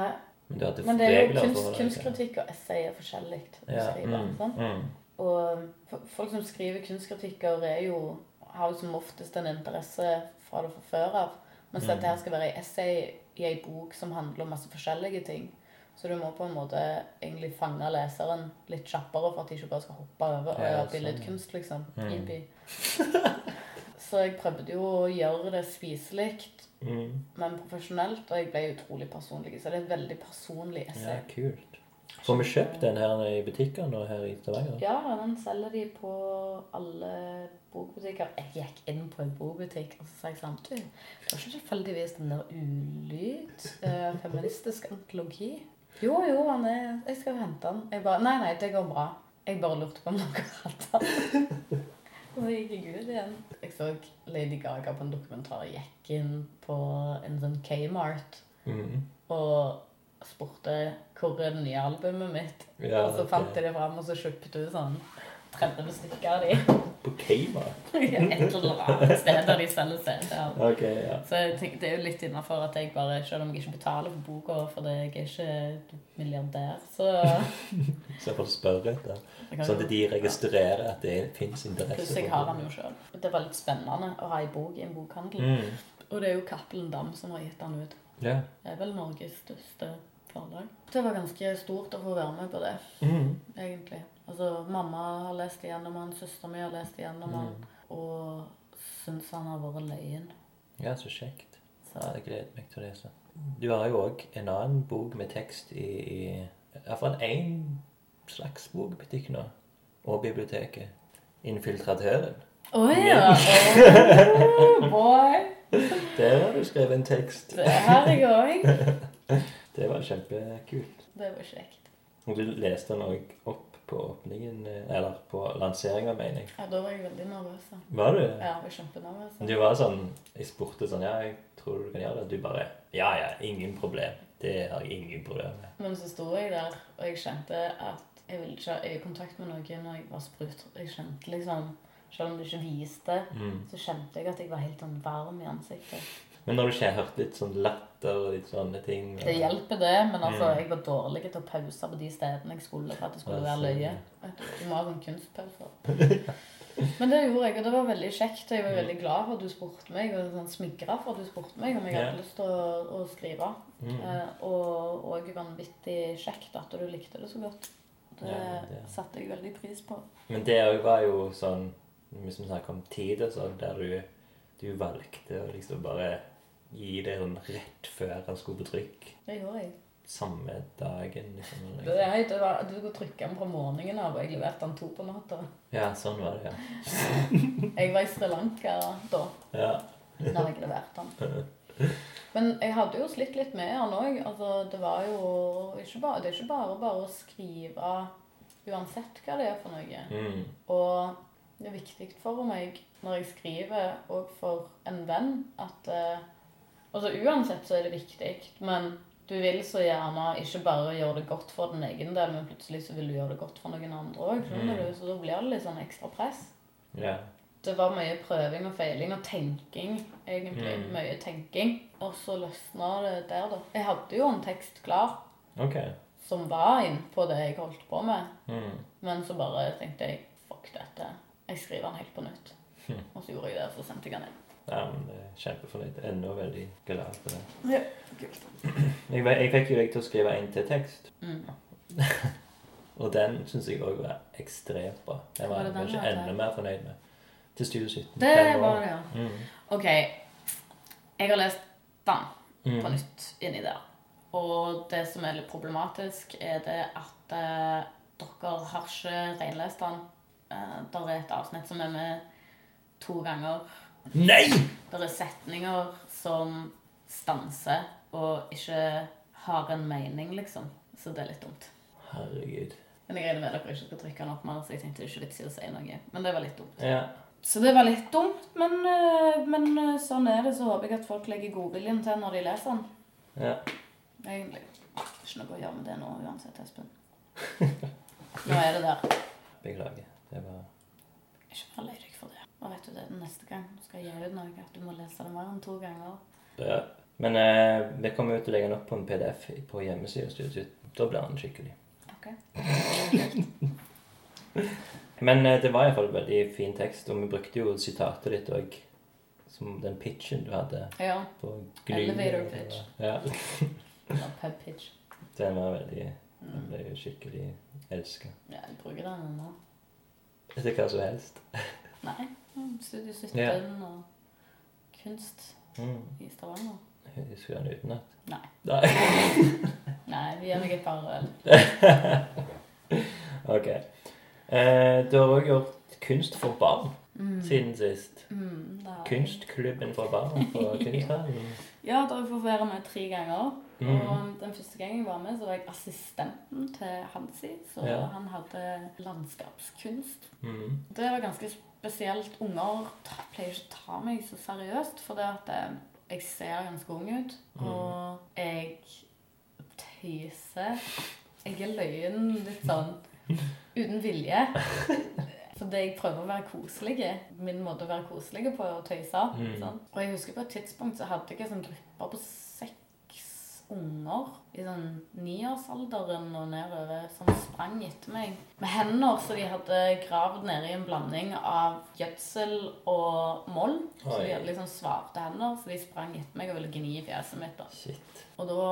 Men men det er jo kunst, kunstkritikk og essay er forskjellig. å Ja. skrive, Mm. sant? Mm. Og folk som skriver kunstkritikker, er jo, har jo som oftest en interesse fra det fra før av. Mens Mm. dette her skal være ei essay i ei bok som handler om masse forskjellige ting. Så du må på en måte egentlig fange leseren litt kjappere for at de ikke bare skal hoppe over og gjøre sånn. billedkunst, liksom. Mm. Så jeg prøvde jo å gjøre det spiselig, Mm. men profesjonelt, og jeg ble utrolig personlig. Så det er et veldig personlig essay. Ja, kult. Får vi kjøpt den her i butikkene og her i Stavanger? Ja, den selger de på alle bokbutikker. Jeg gikk inn på en bokbutikk og så sa jeg samtidig det var ikke tilfeldigvis den der Ulyd? Eh, feministisk antologi? Jo, jo, han er Jeg skal hente den. Jeg bare Nei, nei, det går bra. Jeg bare lurte på om dere hadde den. Og så gikk jeg ut igjen. Jeg så Lady Gaga på en dokumentar. Jeg gikk inn på en sånn Kmart Mm. og spurte hvor er det nye albumet mitt. Ja, og så fant jeg det fram, og så kjøpte du sånn 30 stykker av de. På Kama? Et eller annet sted der de selger CD-er. Okay, ja. Så jeg tenkte, det er jo litt innafor at jeg bare, selv om jeg ikke betaler for boka fordi jeg er ikke milliardær, så Så jeg får spørre etter. Sånn at de registrerer at det fins interesse. Pluss jeg har den jo sjøl. Det var litt spennende å ha ei bok i en bokhandel. Mm. Og det er jo Cappelen Dam som har gitt den ut. Ja. Det er vel Norges største forlag. Det var ganske stort å få være med på det. Mm. egentlig. Altså, Mamma har lest igjennom han, søsteren min har lest igjennom han, Mm. og syns han har vært løyen. ja, så kjekt. Så Ja, jeg gleder meg til å lese. Du har jo òg en annen bok med tekst i, i Iallfall én slags bokbutikk nå. Og biblioteket. 'Infiltratøren'. Å ja! Oh, boy! Der har du skrevet en tekst. Det har jeg òg. Det var kjempekult. Det var kjekt. Og du leste den òg opp på åpningen eh, Eller på lanseringa, mener jeg. Ja, Da var jeg veldig nervøs. da. Var du? Ja, jeg var kjempenervøs. Du var sånn Jeg spurte sånn Ja, jeg tror du kan gjøre det. Du bare Ja, ja, ingen problem. Det har jeg ingen problem med. Men så sto jeg der, og jeg kjente at jeg ville ikke ha øyekontakt med noen når jeg var sprut. Jeg kjente liksom Selv om du ikke viste, Mm. så kjente jeg at jeg var helt sånn varm i ansiktet. Men når du ikke har hørt litt sånn latter og litt sånne ting Det hjelper, det, men altså, Mm. jeg var dårlig til å pause på de stedene jeg skulle for at det skulle være løye. Du må ha sånn kunstpauser. Men det gjorde jeg, og det var veldig kjekt. og Jeg var veldig glad for at du spurte meg, og sånn smigra for at du spurte meg om jeg hadde lyst til å, å skrive. Mm. Eh, og òg vanvittig kjekt at du likte det så godt. Det, Ja, det- satte jeg veldig pris på. Men det òg var jo sånn Hvis vi snakker om tid og sånn, der du, du valgte å liksom bare gi det sånn rett før han skulle på trykk. Det gjorde jeg. Samme dagen, liksom. Det, er- det var, du skulle trykke den fra morgenen av, og jeg leverte den to på natta. Ja, sånn var det, ja. Jeg var i Sri Lanka da Ja. når jeg leverte den. Men jeg hadde jo slitt litt med han òg. Altså, det var jo ikke bare, det er ikke bare bare å skrive uansett hva det er for noe. Mm. Og det er viktig for meg når jeg skriver, og for en venn, at eh, Altså uansett så er det viktig, men du vil så gjerne ikke bare gjøre det godt for din egen del, men plutselig så vil du gjøre det godt for noen andre òg. Mm. Så da blir det litt sånn ekstra press. Ja. Det var mye prøving og feiling og tenking, egentlig. Mm. Mye tenking. Og så løsna det der, da. Jeg hadde jo en tekst klar Okay. som var innpå det jeg holdt på med, Mm. men så bare tenkte jeg fuck dette. Jeg skriver den helt på nytt. Og så gjorde jeg det, og så sendte jeg den inn. Ja, men det er Kjempefornøyd. Ennå veldig glad for det. Ja. Jeg, jeg fikk jo deg til å skrive en til tekst, Mm. og den syns jeg òg var ekstremt bra. Den var Var jeg kanskje enda mer fornøyd med. Til Studio 17. Det var det, ja. Mm. OK. Jeg har lest den Mm. på nytt inni der. Og det som er litt problematisk, er det at eh, dere har ikke renlest den. Eh, der er et avsnitt som er med to ganger. Nei! Det er setninger som stanser og ikke har en mening, liksom. Så det er litt dumt. Herregud. Men jeg regner med dere ikke skal trykke den opp mer, så jeg tenkte det er ikke vits i å si noe. Men det var litt dumt. Ja. Så det var litt dumt, men, eh, men eh, sånn er det. Så håper jeg at folk legger godviljen til når de leser den. ja. Egentlig. Ikke noe å gjøre med det nå uansett, Espen. Nå er det der. Beklager. Det var Ikke vær lei deg. Og vet du det, neste gang du skal gi ut noe, at du må lese det mer enn to ganger. Ja. Men eh, vi kommer ut og legger den opp på en PDF på hjemmesida. av Studio 17. Da blir den skikkelig. Ok. Men eh, det var iallfall veldig fin tekst, og vi brukte jo sitatet ditt òg. Som den pitchen du hadde Ja. på Gly. Elevator pitch. Ja. ja pub pitch. Den var veldig Den ble jo skikkelig elska. Ja, jeg bruker den ennå. Etter hva som helst. Nei. mm, Studio 17 Ja. og kunst Mm. i Stavanger. Husker du den utenat. Nei. Nei. Nei, vi gir meg et par øl. ok. Eh, du har òg gjort kunst for barn Mm. siden sist. Mm, Kunstklubben for barn på Kunsthallen. Ja, da har jeg fått være med tre ganger. Mm. Og den første gangen jeg var med, så var jeg assistenten til Hansi. Så Ja. han hadde landskapskunst. Mm. Det var ganske spesielt. Unger pleier ikke å ta meg så seriøst, for det at eh, jeg ser ganske ung ut. Mm. Og jeg tøyser. Jeg er løyen litt sånn uten vilje. Fordi jeg prøver å være koselig. Min måte å være koselig på er å tøyse. Mm. Sånn. Og jeg husker på et tidspunkt så hadde jeg en sånn gruppe på unger i sånn niårsalderen og nedover som sprang etter meg med hender så de hadde gravd nede i en blanding av gjødsel og moll. Så de hadde liksom svarte hender, så de sprang etter meg og ville gni i fjeset mitt. da. Shit. Og da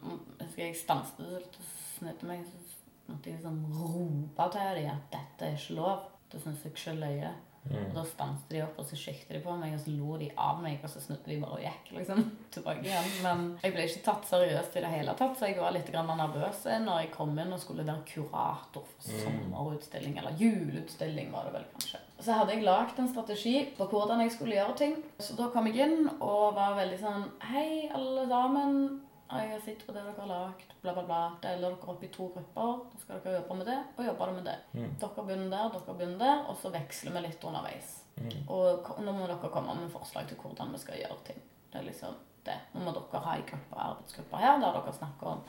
mm, husker jeg stanset litt og snudde meg, så måtte jeg liksom rope til dem at dette er ikke lov. Det syns jeg ikke er løye. Og Mm. da stanset de opp, og så kikket de på meg, og så lo de av meg, og så snudde de bare og gikk liksom tilbake igjen. Men jeg ble ikke tatt seriøst i det hele tatt, så jeg var litt nervøs når jeg kom inn og skulle være kurator for Mm. sommerutstilling, eller juleutstilling var det vel kanskje. Så hadde jeg lagt en strategi på hvordan jeg skulle gjøre ting. Så da kom jeg inn og var veldig sånn Hei, alle sammen. Jeg har sett på det dere har lagt, bla, bla, bla. Deler dere opp i to grupper. Da skal dere jobbe med det, og jobbe med det. Mm. Dere begynner der, dere begynner der, og så veksler vi litt underveis. Mm. Og nå må dere komme med forslag til hvordan vi skal gjøre ting. Det er liksom det. Nå må dere ha en gruppe arbeidsgrupper her der dere snakker om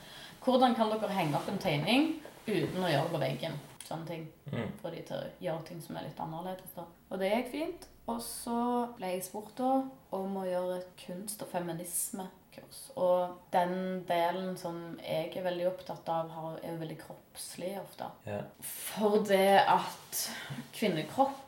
hvordan kan dere henge opp en tegning uten å gjøre det på veggen. Sånne ting. Mm. Få de til å gjøre ting som er litt annerledes. da. Og det gikk fint. Og så ble jeg spurt da om å gjøre kunst- og feminismekurs. Og den delen som jeg er veldig opptatt av, er jo veldig kroppslig ofte. Ja. For det at kvinnekroppen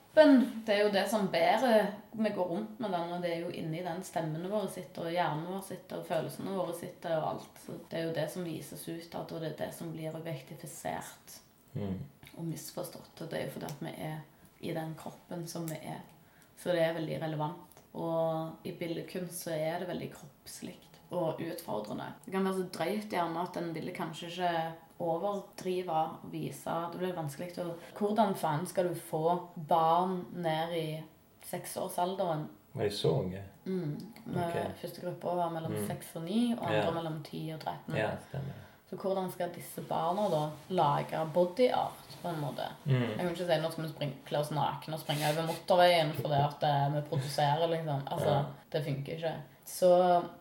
Det er jo det som bærer Vi går rundt med den, og det er jo inni den stemmene våre sitter, og hjernen vår sitter, og følelsene våre sitter, og alt. Så det er jo det som vises utad, og det er det som blir objektifisert Mm. og misforstått. Og det er jo fordi at vi er i den kroppen som vi er. Så det er veldig relevant. Og i billedkunst så er det veldig kroppslig og utfordrende. Det kan være så drøyt gjerne at en ville kanskje ikke overdrive og vise Det blir vanskelig å Hvordan faen skal du få barn ned i seksårsalderen Var de så unge? Mm. Med okay. Første gruppa var mellom Mm. 6 og 9, og andre yeah. mellom 10 og 13. Ja, stemmer. Så hvordan skal disse barna da lage body art på en måte? Mm. Jeg kan ikke si nå skal vi springe, kle oss nakne og springe over motorveien fordi at eh, vi produserer, liksom. Altså, Ja. det funker ikke. Så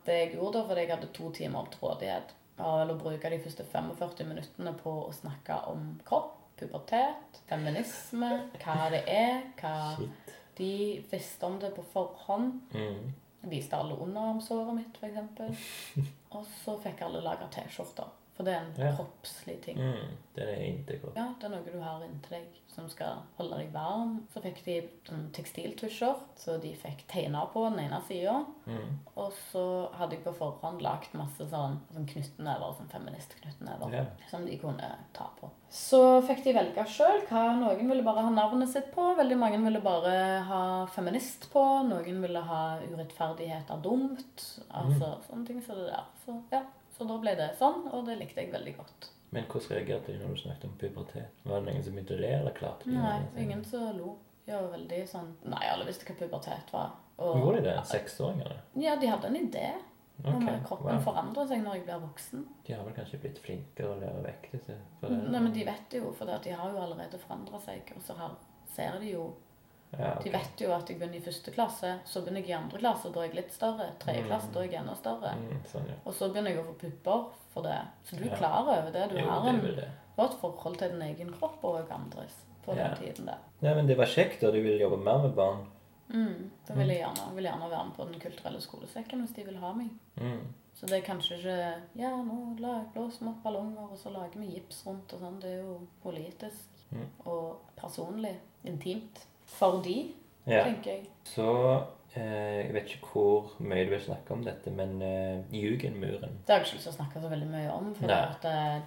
det jeg gjorde da, fordi jeg hadde to timer til rådighet, var vel å bruke de første 45 minuttene på å snakke om kropp, pubertet, feminisme, hva det er, hva Shit. de visste om det på forhånd. Mm. Viste alle underarmsåret mitt, f.eks. Og så fikk alle laga T-skjorter. For det er en Ja. kroppslig ting. Mm. Den er inntil kropp. Ja, det er noe du har inntil deg som skal holde deg varm. Så fikk de sånn tekstiltusjer, så de fikk tegner på den ene sida. Mm. Og så hadde jeg på forhånd lagt masse sånn, sånn knyttnever, sånn feministknyttnever, Ja. som de kunne ta på. Så fikk de velge sjøl hva noen ville bare ha navnet sitt på. Veldig mange ville bare ha feminist på. Noen ville ha urettferdighet er dumt. Altså sånne ting som det der. Så ja, så da ble det sånn, og det likte jeg veldig godt. Men hvordan reagerte de når du snakket om pubertet? Var det noen som begynte å le, eller klarte de Nei, det? ingen som lo. De var veldig sånn Nei, alle visste hva pubertet var. Og, Gjorde de det? Seksåringene? Ja, de hadde en idé om Ok, kroppen wow. forandrer seg når jeg blir voksen. De har vel kanskje blitt flinkere å lære vekk disse? Nei, men de vet det jo, for de har jo allerede forandra seg. Og så har, ser de jo ja, ok. De vet jo at jeg begynner i første klasse, så begynner jeg i andre klasse, da er jeg litt større. Tredje Mm. klasse, da er jeg enda større. Mm, sånn, ja. Og så begynner jeg å få pupper for det. Så du er Ja. klar over det. Du Jo, har en, et forhold til din egen kropp og andres på Ja. den tiden der. Nei, men det var kjekt, og du ville jobbe mer med barn. Mm, da vil jeg gjerne, vil gjerne være med på Den kulturelle skolesekken hvis de vil ha meg. Mm. Så det er kanskje ikke Ja, nå blåser vi opp ballonger, og så lager vi gips rundt og sånn. Det er jo politisk Mm. og personlig. Intimt. For de, Ja. tenker jeg. Så eh, Jeg vet ikke hvor mye du vil snakke om dette, men eh, Jugendmuren Det har jeg ikke lyst til å snakke så veldig mye om, for det,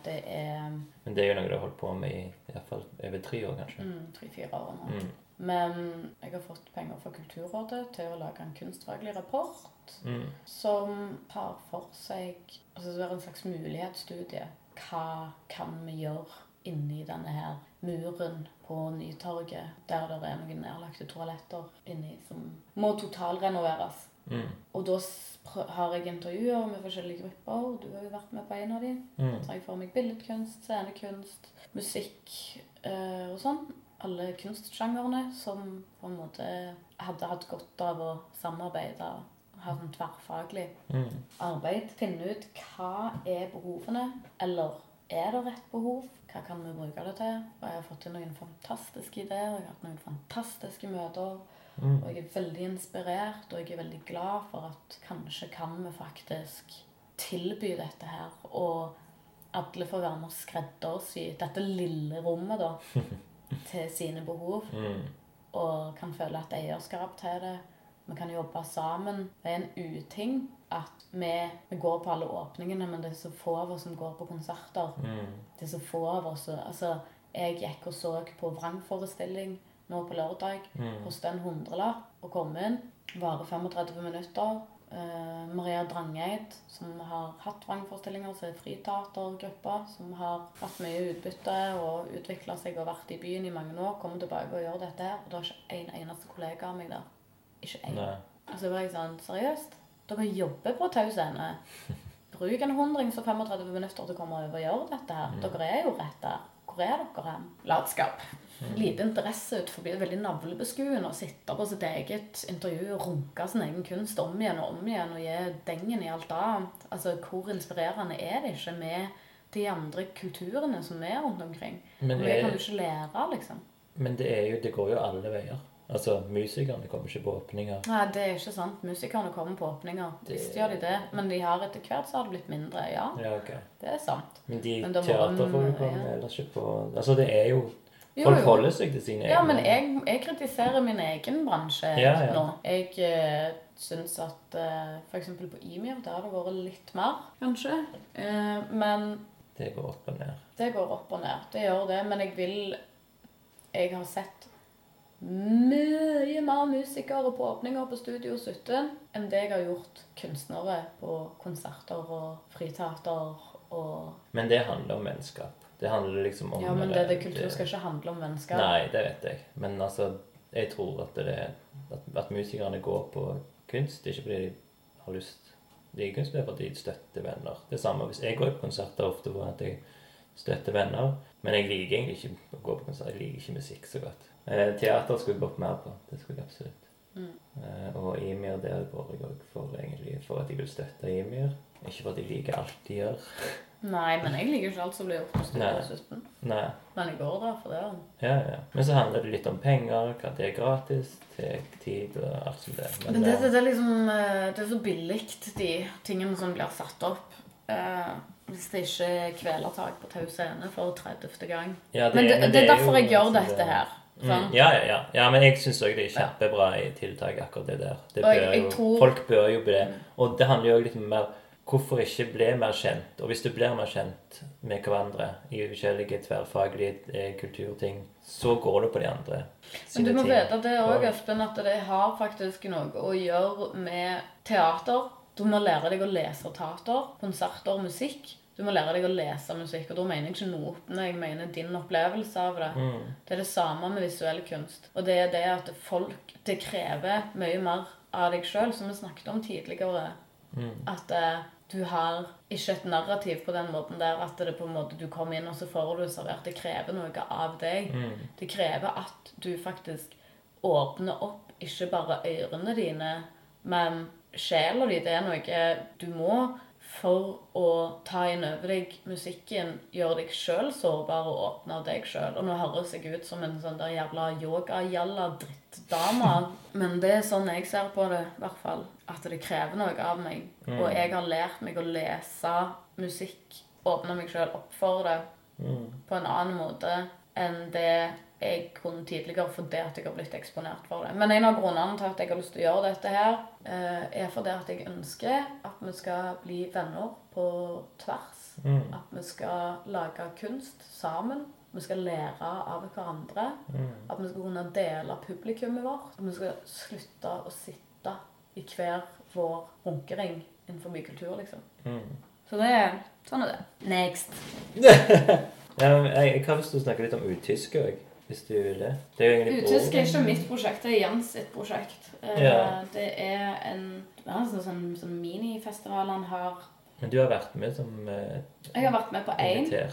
det er Men det er jo noe du har holdt på med i, i hvert fall over tre år, kanskje. mm, tre-fire år nå. Mm. Men jeg har fått penger fra Kulturrådet til å lage en kunstfaglig rapport Mm. som tar for seg altså Det er en slags mulighetsstudie. Hva kan vi gjøre inni denne her muren på Nytorget, der det er noen nedlagte toaletter inni som må totalrenoveres. Mm. Og da har jeg intervjuer med forskjellige grupper, du har jo vært med på en av dem. Mm. tar har jeg for meg billedkunst, scenekunst, musikk øh, og sånn. Alle kunstsjangrene som på en måte hadde hatt godt av å samarbeide ha sånn tverrfaglig Mm. arbeid. Finne ut hva er behovene, eller er det rett behov? Hva kan vi bruke det til? Og jeg har fått til noen fantastiske ideer, jeg har hatt noen fantastiske møter. Mm. Og jeg er veldig inspirert, og jeg er veldig glad for at kanskje kan vi faktisk tilby dette her. Og alle får være med og skreddersy dette lille rommet da, til sine behov. Mm. Og kan føle et eierskap til det. Vi kan jobbe sammen. Det er en uting at vi, vi går på alle åpningene, men det er så få av oss som går på konserter. Mm. Det er så få av oss. Altså, jeg gikk og så på vrangforestilling nå på lørdag. Mm. Kostet en hundrelapp å komme inn. Varer 35 minutter. Uh, Maria Drangeid, som har hatt vrangforestillinger, som er friteatergruppa, som har hatt mye utbytte og utvikla seg og vært i byen i mange år, kommer tilbake og gjør dette her. Og det er ikke en eneste kollega av meg der. Ikke jeg. Nei. Altså, jeg var jeg sånn, seriøst? Dere jobber på Tau scene. Bruk en hundrings og 35 minutter til å komme over og gjøre dette her. Dere er jo rett der. Hvor er dere hen? Latskap. Lite interesse ut forbi. Veldig navlebeskuende å sitte på sitt eget intervju og runke sin egen kunst om igjen og om igjen og gi dengen i alt annet. Altså, Hvor inspirerende er det ikke med de andre kulturene som er rundt omkring? Men Og det er- kan du ikke lære, liksom. Men det, jo, det går jo alle veier. Altså, Musikerne kommer ikke på åpninger. Nei, det er ikke sant. Musikerne kommer på åpninger. Det- Visst gjør de det. Men de har etter hvert så har det blitt mindre. Ja, Ja, ok. det er sant. Men de teaterfolkene ja. ellers ikke på Altså, det er jo Folk holder seg til sine egne. Ja, men jeg, jeg kritiserer min egen bransje Ja, ja. nå. Jeg uh, syns at uh, f.eks. på Ymir der har det vært litt mer, kanskje. Uh, men Det går opp og ned. det går opp og ned. Det gjør det. Men jeg vil Jeg har sett mye mer musikere på åpninger på Studio 17 enn det jeg har gjort kunstnere på konserter og friteater og Men det handler om vennskap. Det handler liksom om Ja, men det, det kultur skal ikke handle om vennskap. Nei, det vet jeg. Men altså, jeg tror at, det, at, at musikerne går på kunst, ikke fordi de har lyst De er kunstnere er fordi de støtter venner. Det samme hvis jeg går på konserter ofte for at jeg støtter venner. Men jeg liker egentlig ikke å gå på konsert. Jeg liker ikke musikk så godt. Eh, teater skulle jeg gått mer på. Det skulle jeg absolutt. Mm. Eh, og Ymir, der går jeg òg for egentlig for at jeg vil støtte Ymir. Ikke for at jeg liker alt de gjør. Nei, men jeg liker ikke alt som blir gjort på Nei. Studio 17. Nei. Men jeg går der for det. Ja, ja. Men så handler det litt om penger, hva det er gratis, Tek tid og alt som det. Men det, eh, det, det er liksom eh, Det er så billig, de tingene som blir satt opp. Eh, hvis det ikke er kvelertak på Tau scene for 30. gang. ja, Men det, det, er derfor jeg gjør liksom dette det- Mm, ja, ja, ja. ja, men jeg syns òg det er kjempebra i tiltak, akkurat det der. Det bør jeg- jeg jo, tror- Folk bør jo bli det. Og det handler jo òg litt mer Hvorfor ikke bli mer kjent? Og hvis du blir mer kjent med hverandre i forskjellige tverrfaglige eh, kulturting, så går det på de andre Men du må ting. vite det òg. Espen, at det har faktisk noe å gjøre med teater. Du må lære deg å lese teater, konserter musikk. Du må lære deg å lese musikk, og da mener jeg ikke notene, jeg mener din opplevelse av det. Mm. Det er det samme med visuell kunst. Og det er det at folk Det krever mye mer av deg sjøl, som vi snakket om tidligere. Mm. At eh, du har ikke et narrativ på den måten der at det på en måte du kommer inn og så får du servert. Det krever noe av deg. Mm. Det krever at du faktisk åpner opp ikke bare ørene dine, men sjela di. Det er noe du må for å ta inn over deg musikken, gjøre deg sjøl sårbar og åpne av deg sjøl. Og nå høres jeg ut som en sånn der jævla yoga-jalla-drittdame, men det er sånn jeg ser på det, i hvert fall. At det krever noe av meg. Og jeg har lært meg å lese musikk, åpne meg sjøl opp for det Mm. på en annen måte enn det jeg kunne tidligere fordi at jeg har blitt eksponert for det. Men en av grunnene til at jeg har lyst til å gjøre dette her, eh, er fordi at jeg ønsker at vi skal bli venner på tvers. Mm. At vi skal lage kunst sammen. Vi skal lære av hverandre. Mm. At vi skal kunne dele publikummet vårt. At vi skal slutte å sitte i hver vår runkering innenfor mye kultur, liksom. Mm. Så det er sånn er det. Next. Ja, jeg, jeg har lyst til å snakke litt om utyske òg, hvis du vil det. Det er jo egentlig Utysk er ikke mitt prosjekt, det er Jens sitt prosjekt. Eh, Ja. Det er en, er sånn, sånn, sånn minifestival han har. Men du har vært med som eh, Jeg har vært med på én. ja.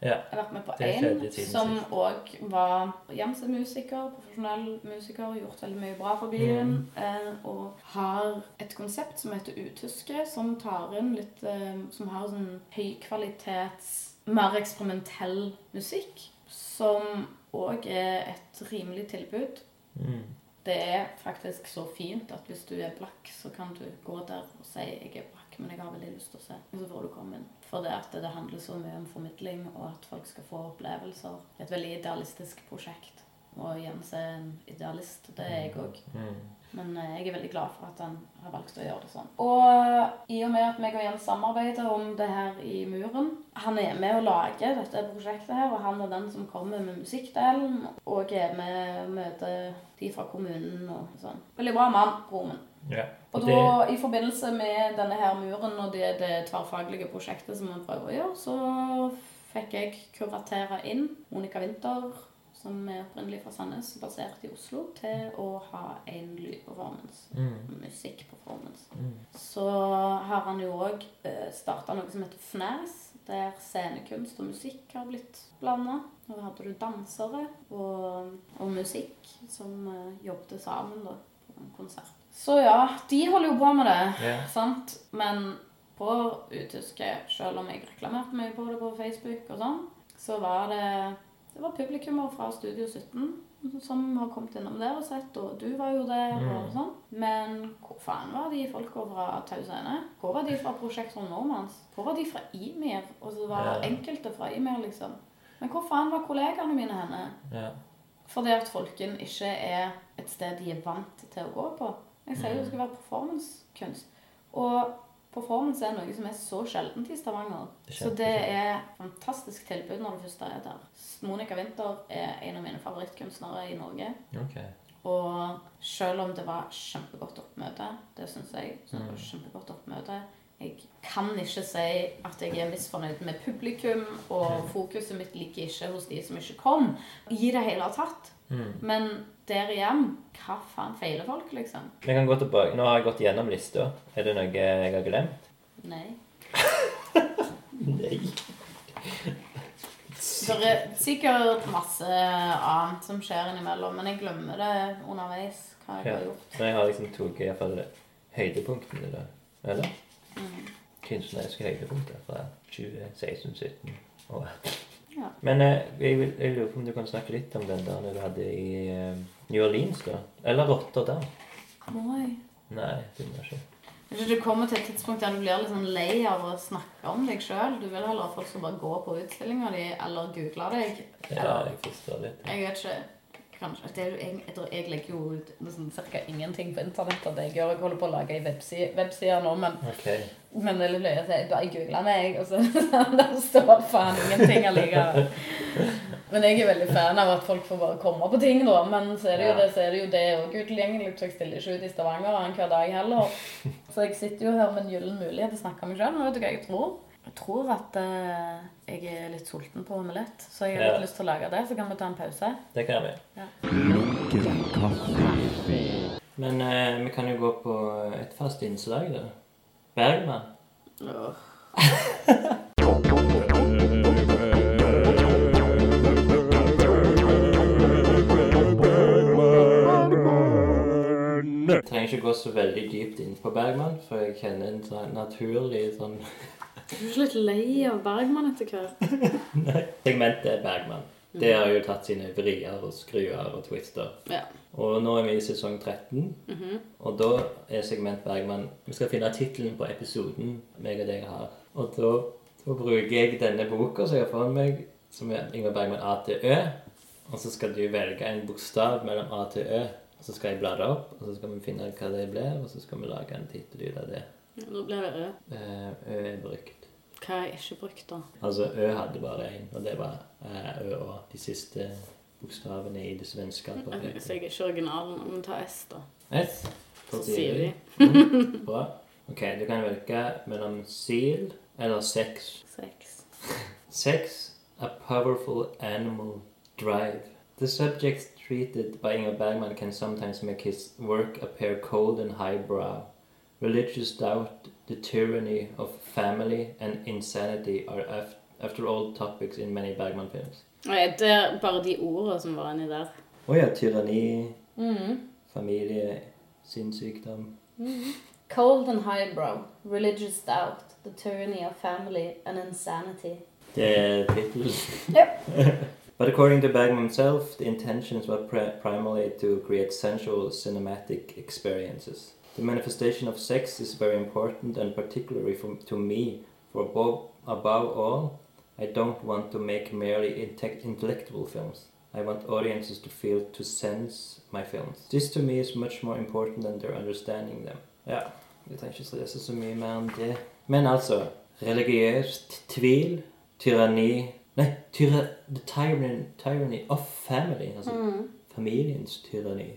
ja. Jeg har vært med på én som òg var Jens er musiker, profesjonell musiker, gjort veldig mye bra for byen. Mm. Eh, og har et konsept som heter Utyske, som tar inn litt Som har sånn høykvalitets, mer eksperimentell musikk. Som òg er et rimelig tilbud. Mm. Det er faktisk så fint at hvis du er blakk, så kan du gå der og si 'jeg er blakk, men jeg har veldig lyst til å se'. Og så får du komme inn. For det at det handler så mye om formidling, og at folk skal få opplevelser. Er et veldig idealistisk prosjekt. Og Jens er en idealist. Det er jeg òg. Mm. Men eh, jeg er veldig glad for at han har valgt å gjøre det sånn. Og i og med at meg og Jens samarbeider om det her i Muren Han er med å lage dette prosjektet her, og han er den som kommer med musikkdelen. Og er med og møter de fra kommunen og sånn. Veldig bra mann, Romen. Ja. Og det, da, i forbindelse med denne her muren og det, det tverrfaglige prosjektet som vi prøver å gjøre, så fikk jeg kuratere inn Monica Winther, som er opprinnelig fra Sandnes, basert i Oslo, til å ha en lydperformance. mm. Musikkperformance. Mm. Så har han jo òg starta noe som heter FNAS, der scenekunst og musikk har blitt blanda. Og hadde du dansere og, og musikk som eh, jobbet sammen da, på en konsert. Så ja, de holder jo på med det. yeah. Sant? Men på utyske, selv om jeg reklamerte mye på det på Facebook og sånn, så var det det var publikummer fra Studio 17 som har kommet innom der og sett, og du var jo der og Mm. sånn. Men hvor faen var de folka fra Tau Scene? Hvor var de fra Prosjekt Ron Normans? Hvor var de fra Imir? Og så var Ja. enkelte fra Imir, liksom. Men hvor faen var kollegaene mine henne? ja. Fordi at folken ikke er et sted de er vant til å gå på. Jeg sier jo det skal være performancekunst. Og performance er noe som er så sjeldent i Stavanger. Er Så det er fantastisk tilbud når du først er der. Monica Winther er en av mine favorittkunstnere i Norge. Okay. Og selv om det var kjempegodt oppmøte, det syns jeg, synes det var Mm. kjempegodt oppmøte Jeg kan ikke si at jeg er misfornøyd med publikum, og fokuset mitt ligger ikke hos de som ikke kom. I det hele tatt. Mm. Men der igjen, hva faen feiler folk, liksom? Vi kan gå tilbake. Nå har jeg gått gjennom lista. Er det noe jeg har glemt? Nei. Nei. Det er sikkert masse annet som skjer innimellom, men jeg glemmer det underveis. hva jeg Ja. har gjort. Men jeg har liksom tatt i hvert fall høydepunktene da. Eller? Mm. Kunstneriske høydepunkter fra 2016, 17 og Ja. Men eh, jeg, vil, jeg lurer på om du kan snakke litt om den der du hadde i eh, New Orleans, da? Eller Rotterdam? Må jeg? Nei, det må ikke. Jeg tror Du kommer til et tidspunkt der du blir litt sånn lei av å snakke om deg sjøl. Du vil heller ha folk som bare går på utstillinga di eller googler deg. Ja, jeg forstår litt. jeg vet ikke. Kanskje. Det er jo, jeg, jeg, tror jeg legger jo ut sånn, cirka ingenting på internett av det jeg gjør. Jeg holder på å lage ei webside, webside nå, men, Ok. Men det er løye jeg Bare googler meg, og så der står faen ingenting allikevel. Men jeg er veldig fan av at folk får bare komme på ting, da. Men så er det jo det, så er det jo det òg utilgjengelig. Så jeg stiller ikke ut i Stavanger annenhver dag heller. Så jeg sitter jo her med en gyllen mulighet til å snakke om meg sjøl. og vet du hva jeg tror? Jeg tror at uh, jeg er litt sulten på omelett, så jeg har litt Ja. lyst til å lage det. Så kan vi ta en pause. Det kan vi. Lunken kaffe. Men uh, vi kan jo gå på et fast innslag, da. Bergman. Jeg trenger ikke gå så veldig dypt inn på Bergman, for jeg kjenner en sånn naturlig sånn Du er ikke litt lei av Bergman etter hvert? Nei. Segmentet Bergman. Det har jo tatt sine vrier og skruer og twister. Ja. Og nå er vi i sesong 13, og da er segment Bergman Vi skal finne tittelen på episoden meg og deg har. Og da, da bruker jeg denne boka som jeg har foran meg, som er Ingvar Bergman A til Ø. Og så skal du velge en bokstav mellom A til Ø. Og så skal jeg bla det opp, og så skal vi finne ut hva det blir, og så skal vi lage en tittel ut av det. Nå blir det Ø. Eh, Ø er brukt. Hva er ikke brukt, da? Altså Ø hadde bare én, og det var eh, Ø og de siste bokstavene i det svenske Så alfabetet. jeg er ikke original. Vi tar S, da. S. Så sier vi Mm, Bra. Ok, du kan velge mellom sil eller sex. seks. Sex, a powerful animal drive. The subjects treated by Inger Bergman can sometimes make his work appear cold and highbrow. Religious doubt, the tyranny of family, and insanity are, after all, topics in many Bergman films. Nei, det er bare de ordene som var inni der. Å ja, tyranni, Mm. familie, sinnssykdom. Cold and highbrow. Religious doubt. The tyranny of family and insanity. Det er tittelen. Yep. But according to Bergman himself, the intentions were pri- primarily to create sensual cinematic experiences. The manifestation of sex is very important, and particularly for, to me, for above, above all, I don't want to make merely inte- intellectual films. I want audiences to feel, to sense my films. This to me is much more important than their understanding them. Ja, vi trenger ikke lese så mye mer enn det. Men altså, religiøst tvil, tyranni Nei, tyra, the tyranny, tyranny of family. Altså mm. familiens tyranni.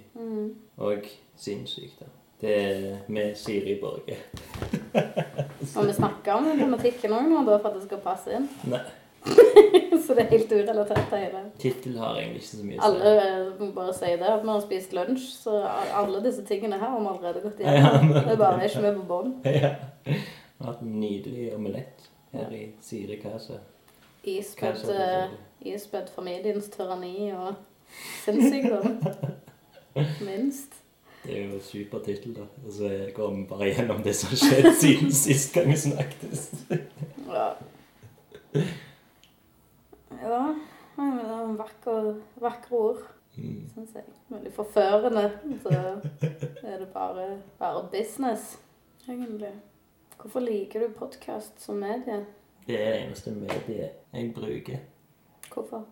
Og mm. sinnssykdom. Det er med Siri Borge. Og vi snakker om tematikken òg nå, da, for at det skal passe inn. Nei, Så det er helt urelatert, det hele. tittel har egentlig ikke så mye å Alle eh, bare si det. Vi har spist lunsj, så alle disse tingene her har vi allerede gått Ja, men- Det er bare ikke med på bånd. Ja. Vi har hatt en nydelig omelett her i Siri Casa. Ispedd eh, ispedd familiens tyranni og sinnssykdom. Minst. Det er jo en super tittel, da. Og så går vi bare gjennom det som har skjedd siden sist gang vi snakket. Ja. Ja. Det er en vakker, vakre ord, Mm. syns jeg. Veldig forførende. Så er det bare, bare business, egentlig. Hvorfor liker du podkast som medie? Det er det eneste mediet jeg bruker. Hvorfor?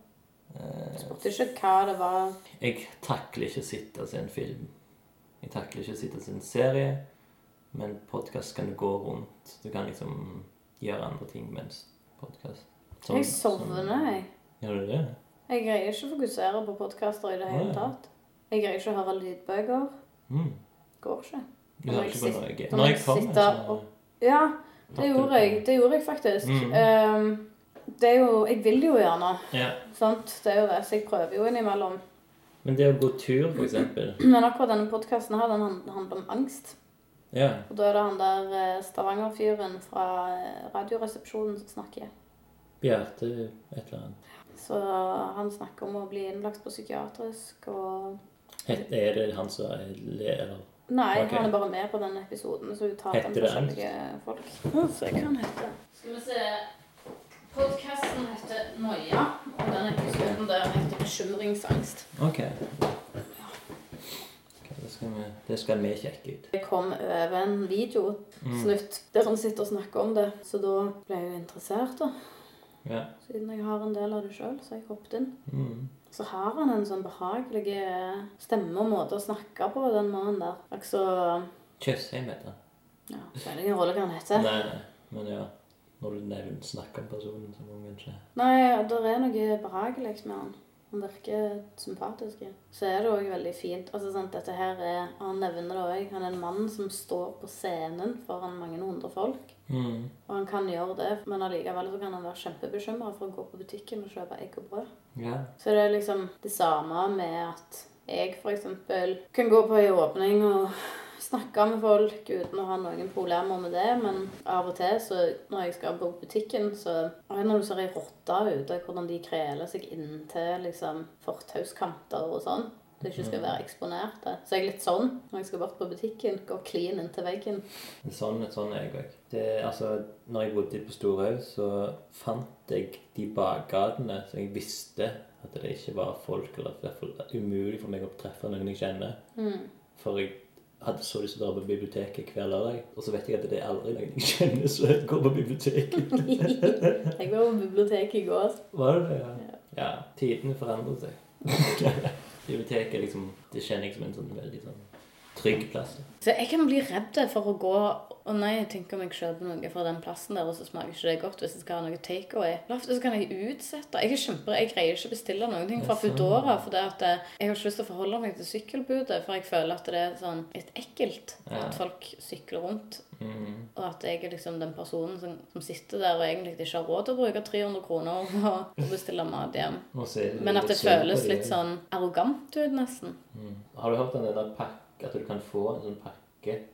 Eh, Spurte ikke hva det var. Jeg takler ikke å sitte og se en film. Jeg takler ikke å sitte og se en serie. Men podkast kan du gå rundt. Du kan liksom gjøre andre ting mens podkast. Jeg sovner, jeg. Gjør du det? Jeg greier ikke å fokusere på podkaster i det hele tatt. Jeg greier ikke å høre lydbøker. Mm. Går ikke. Du hører ikke på noe? når jeg kommer, så Ja, Det gjorde jeg, det gjorde jeg faktisk. Mm. Um, det er jo Jeg vil jo gjerne, Ja. sant. Det er jo det, så jeg prøver jo innimellom. Men det å gå tur, for eksempel Men akkurat denne podkasten her, den handler om angst. Ja. Og da er det han der eh, Stavanger-fyren fra eh, Radioresepsjonen som snakker. Bjarte et eller annet. Så han snakker om å bli innlagt på psykiatrisk og Het- Er det han som er leder? Nei, okay. han er bare med på den episoden, så uttalte han Heter det forskjellige folk. Så jeg kan han heter. Skal vi se Podkasten heter Noia, den episoden der heter Bekymringsangst. OK. Ok, det, skal vi, det skal vi sjekke ut. Jeg kom over en videosnutt der han sitter og snakker om det, så da ble jeg jo interessert, da. Ja. Siden jeg har en del av det sjøl, så har jeg hoppet inn. Mm. Så har han en sånn behagelig stemme og måte å snakke på, den mannen der. Altså Tjøstheim heter han. Ja, spiller ingen rolle hva han heter. Nei, nei. Men ja. Når du nevner snakker om personen, så må man kanskje Nei, det er noe behagelig med han. Han virker sympatisk. Så er det òg veldig fint. Altså, sant, dette her er, Han nevner det òg. Han er en mann som står på scenen foran mange hundre folk. mm. Og han kan gjøre det, men allikevel så kan han være kjempebekymra for å gå på butikken og kjøpe egg og brød. Ja. Så det er liksom det samme med at jeg f.eks. kan gå på ei åpning og snakke med folk uten å ha noen problemer med det, men av og til så når jeg skal på butikken, så og Når du ser ei rotte ute, hvordan de kreler seg inntil liksom fortauskanter og sånn det ikke skal være eksponerte. Så jeg er litt sånn når jeg skal bort på butikken. Går klin inntil veggen. Sånn, sånn er jeg òg. Altså, når jeg bodde på Storhaug, så fant jeg de bakgatene som jeg visste at det ikke var folk, eller at det var umulig for meg å treffe noen jeg kjenner. For jeg hadde så lyst til å dra på biblioteket hver lørdag. Og så vet jeg at det er aldri noen jeg kjenner som går på biblioteket. Jeg var på biblioteket i går. Var det det? Ja. ja tidene forandrer seg. Biblioteket liksom, det kjenner jeg som en sånn veldig sånn trygg plass. Så jeg kan bli redd for å gå Å nei, jeg tenker om jeg kjøper noe fra den plassen der, og så smaker ikke det godt hvis jeg skal ha noe takeaway. Ofte så kan jeg utsette. Jeg er kjempe, jeg greier ikke å bestille noen ting fra sånn. Foodora. For det at eh, jeg har ikke lyst til å forholde meg til sykkelbudet, for jeg føler at det er sånn litt ekkelt at folk sykler rundt. Mm. Og at jeg er liksom den personen som, som sitter der og egentlig ikke har råd til å bruke 300 kroner på å bestille mat hjem. Men at det føles litt sånn arrogant ut, nesten. Mm. Har du hørt om den der pakke, at du kan få en sånn pakke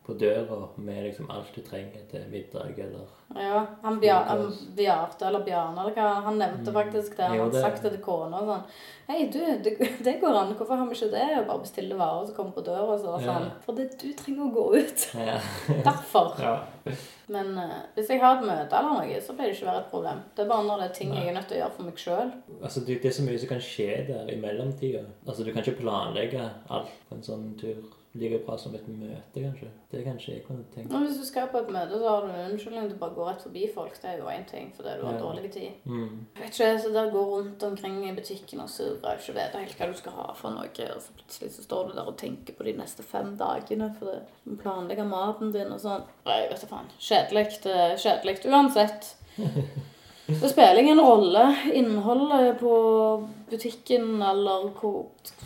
på døra med liksom alt du trenger til middag, eller Ja, han, Bjar Bjarte eller Bjarne eller hva, han nevnte faktisk det. Han Mm. Hadde sagt det til kona og sånn Hei, du, det, det går an. Hvorfor har vi ikke det? Og bare bestille varer som kommer på døra. Så, Ja. sånn. For det, du trenger å gå ut. Ja. Derfor. ja. Men uh, hvis jeg har et møte eller noe, så pleier det ikke å være et problem. Det er bare når det er ting Nei. jeg er nødt til å gjøre for meg sjøl. Altså, det, det er så mye som kan skje der i mellomtida. Altså, du kan ikke planlegge alt på en sånn tur like bra som et møte, kanskje. Det er kanskje jeg kunne tenkt. Hvis du skal på et møte, så har du en unnskyldning til å bare gå rett forbi folk. Det er jo én ting, fordi du har Ja. dårlig tid. Mm. Vet ikke, så der går rundt omkring i butikken og surrer og ikke vet helt hva du skal ha for noe. Og så plutselig så står du der og tenker på de neste fem dagene for å planlegge maten din og sånn. Nei, vet du faen. Kjedelig. Kjedelig uansett. Det spiller ingen rolle innholdet på butikken eller hvor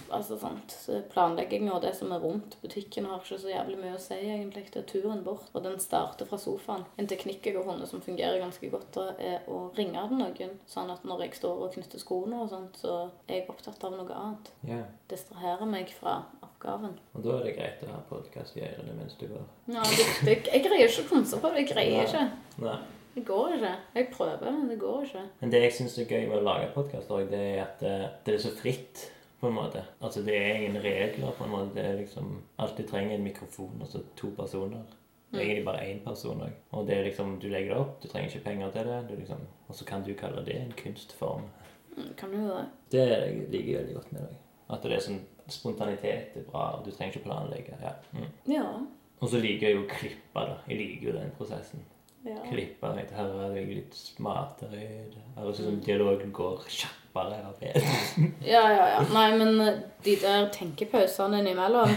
Altså sånn, Så Planlegging og det som er rundt butikken har ikke så jævlig mye å si, egentlig. Det er turen bort. Og den starter fra sofaen. En teknikk jeg har funnet som fungerer ganske godt, er å ringe til noen. Sånn at når jeg står og knytter skoene og sånt, så er jeg opptatt av noe annet. Yeah. Distraherer meg fra oppgaven. Og da er det greit å ha podkast i ørene mens du går. Ja, det, det, jeg greier ikke å konse på det. Jeg greier ikke. Nei. Det går ikke. Jeg prøver, men det går ikke. Men det jeg syns er gøy med å lage podkast, det er at det, det er så fritt. på en måte. Altså Det er ingen regler. på en måte. Det er liksom Alt du trenger, er en mikrofon og så to personer. Det er egentlig bare én person òg. Og det er liksom, du legger det opp, du trenger ikke penger til det. Du liksom, og så kan du kalle det en kunstform. Mm, Kan du det? Det liker jeg veldig godt med deg. At det er sånn spontanitet er bra. og Du trenger ikke planlegge. ja. Mm. Ja. Og så liker jeg jo å klippe, da. Jeg liker jo den prosessen. Ja. Klippe litt, er deg litt smartere Eller sånn dialogen går kjappere og bedre. Ja, ja, ja. Nei, men eh, de der tenkepausene innimellom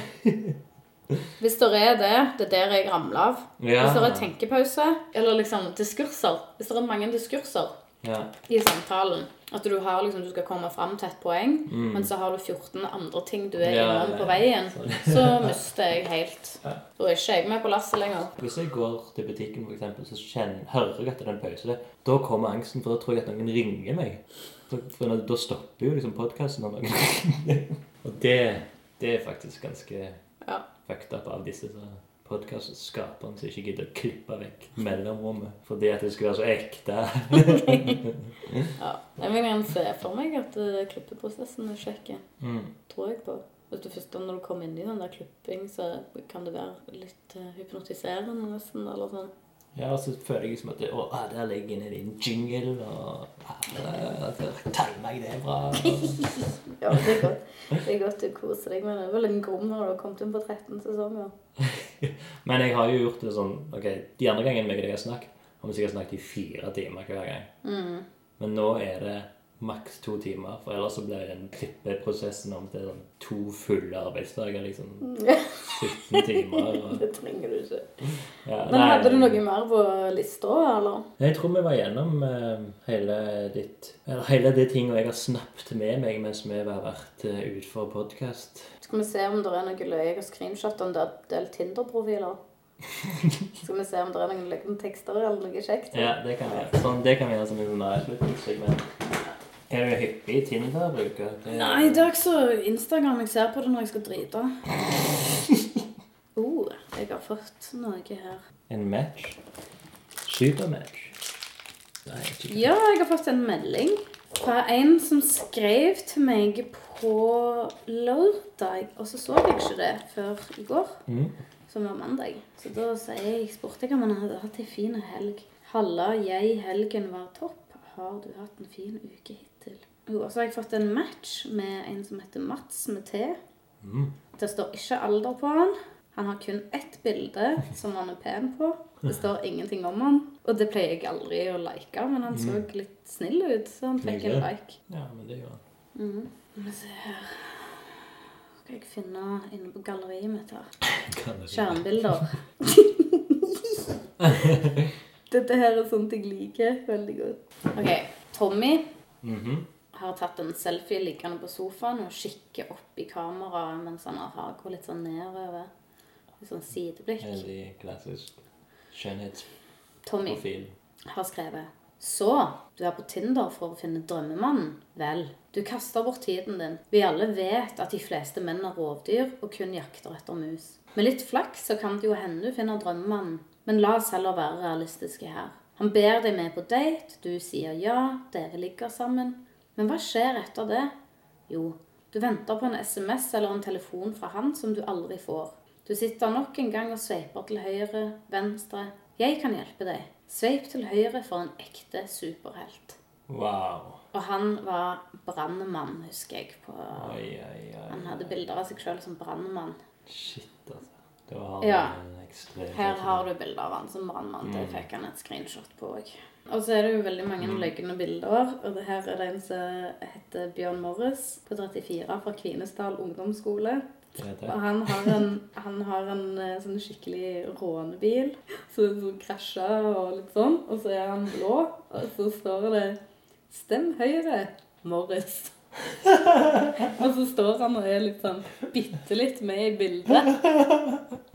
Hvis det er det, det er der jeg ramler av. Ja. Hvis det er tenkepause, eller liksom diskurser Hvis det er mange diskurser Ja. i samtalen, At du har liksom, du skal komme fram til et poeng, men så har du 14 andre ting du er Mm. Ja, innom på veien. Så mister jeg helt. Ja. Da er ikke jeg med på lasset lenger. Hvis jeg går til butikken, for eksempel, så kjenner, hører jeg at det er en pause. Da kommer angsten, for da tror jeg at noen ringer meg. For da- stopper jo liksom podkasten når noen. Og det, det er faktisk ganske Ja. fucked up av disse podkastskaperne som ikke gidder å klippe vekk mellomrommet fordi at det skal være så ekte. Ja. Jeg vil gjerne se for meg at uh, klippeprosessen er kjekk. Mm. Tror jeg på. Hvis du først når du kommer inn i den der klipping, så kan det være litt eh, hypnotiserende nesten, eller sånn. Ja, og så føler jeg liksom at det, å, ah, der ligger en din jingle, og Tell meg det det bra. Ja, det er godt. Det er godt du koser deg, men det er vel en grom når du har kommet inn på 13 sesonger. Men jeg har jo gjort det sånn ok, De andre gangene meg og deg har snakket, har vi sikkert snakket i fire timer hver gang. Mm. Men nå er det maks to timer, for ellers så blir den klippeprosessen om til sånn to fulle arbeidsdager. liksom 17 timer. Og, Det trenger du ikke. ja, Men nei, hadde du noe mer på lista, eller? Jeg tror vi var gjennom uh, hele ditt Eller hele de tingene jeg har snappet med meg mens vi har vært uh, ute for podkast. Skal vi se om det er noe løye og screenshot om det er delt Tinder-profiler? Skal vi se om det er noen løgne tekster eller noe kjekt? Ja, det kan vi gjøre. Sånn, det kan vi gjøre som en avslutningssegment. Er du hyppig Tinder-bruker? Det- Nei, det er ikke så Instagram jeg ser på det når jeg skal drite. Oh, jeg har fått noe her. En match? Supermatch? Nei, ikke Ja, jeg har fått en melding fra en som skrev til meg på lørdag, og så så jeg ikke det før i går, Mm. som var mandag. Så da jeg, spurte jeg om han hadde hatt ei fin helg. Halla, jeg, helgen var topp. Har du hatt en fin uke hittil? Jo, og så har jeg fått en match med en som heter Mats med T. Mm. Det står ikke alder på han. Han har kun ett bilde som han er pen på. Det står ingenting om han. Og det pleier jeg aldri å like, men han så litt snill ut, så han fikk en like. Ja, men det gjør han. Mhm. Skal vi se her Skal jeg finne inne på galleriet mitt her. Skjermbilder. Dette her er sånt jeg liker veldig godt. Ok, Tommy Mhm. har tatt en selfie liggende på sofaen og kikker opp i kameraet mens han har hagen litt sånn nedover. Litt sånn sideblikk. Veldig klassisk Tommy har skrevet Så, du er på Tinder for å finne drømmemannen? Vel, du kaster bort tiden din. Vi alle vet at de fleste menn er rovdyr og kun jakter etter mus. Med litt flaks så kan det jo hende du finner drømmemannen. Men la oss heller være realistiske her. Han ber deg med på date, du sier ja, dere ligger sammen. Men hva skjer etter det? Jo, du venter på en SMS eller en telefon fra han som du aldri får. Du sitter nok en gang og sveiper til høyre, venstre. Jeg kan hjelpe deg. Sveip til høyre for en ekte superhelt. Wow. Og han var brannmann, husker jeg. på... Oi, oi, oi. Han hadde bilder av seg sjøl som brannmann. Shit, altså. Det var Ja. du en ekstrem Her har du bilder av han som brannmann. Det Mm. fikk han et screenshot på òg. Og så er det jo veldig mange løgne bilder. Og det her er det en som heter Bjørn Morris på 34 fra Kvinesdal ungdomsskole. Det det. Og han har en, han har en eh, sånn skikkelig rånebil som så krasja og litt sånn. Og så er han blå, og så står det 'Stem Høyre, Morris'. og så står han og er litt sånn bitte litt med i bildet.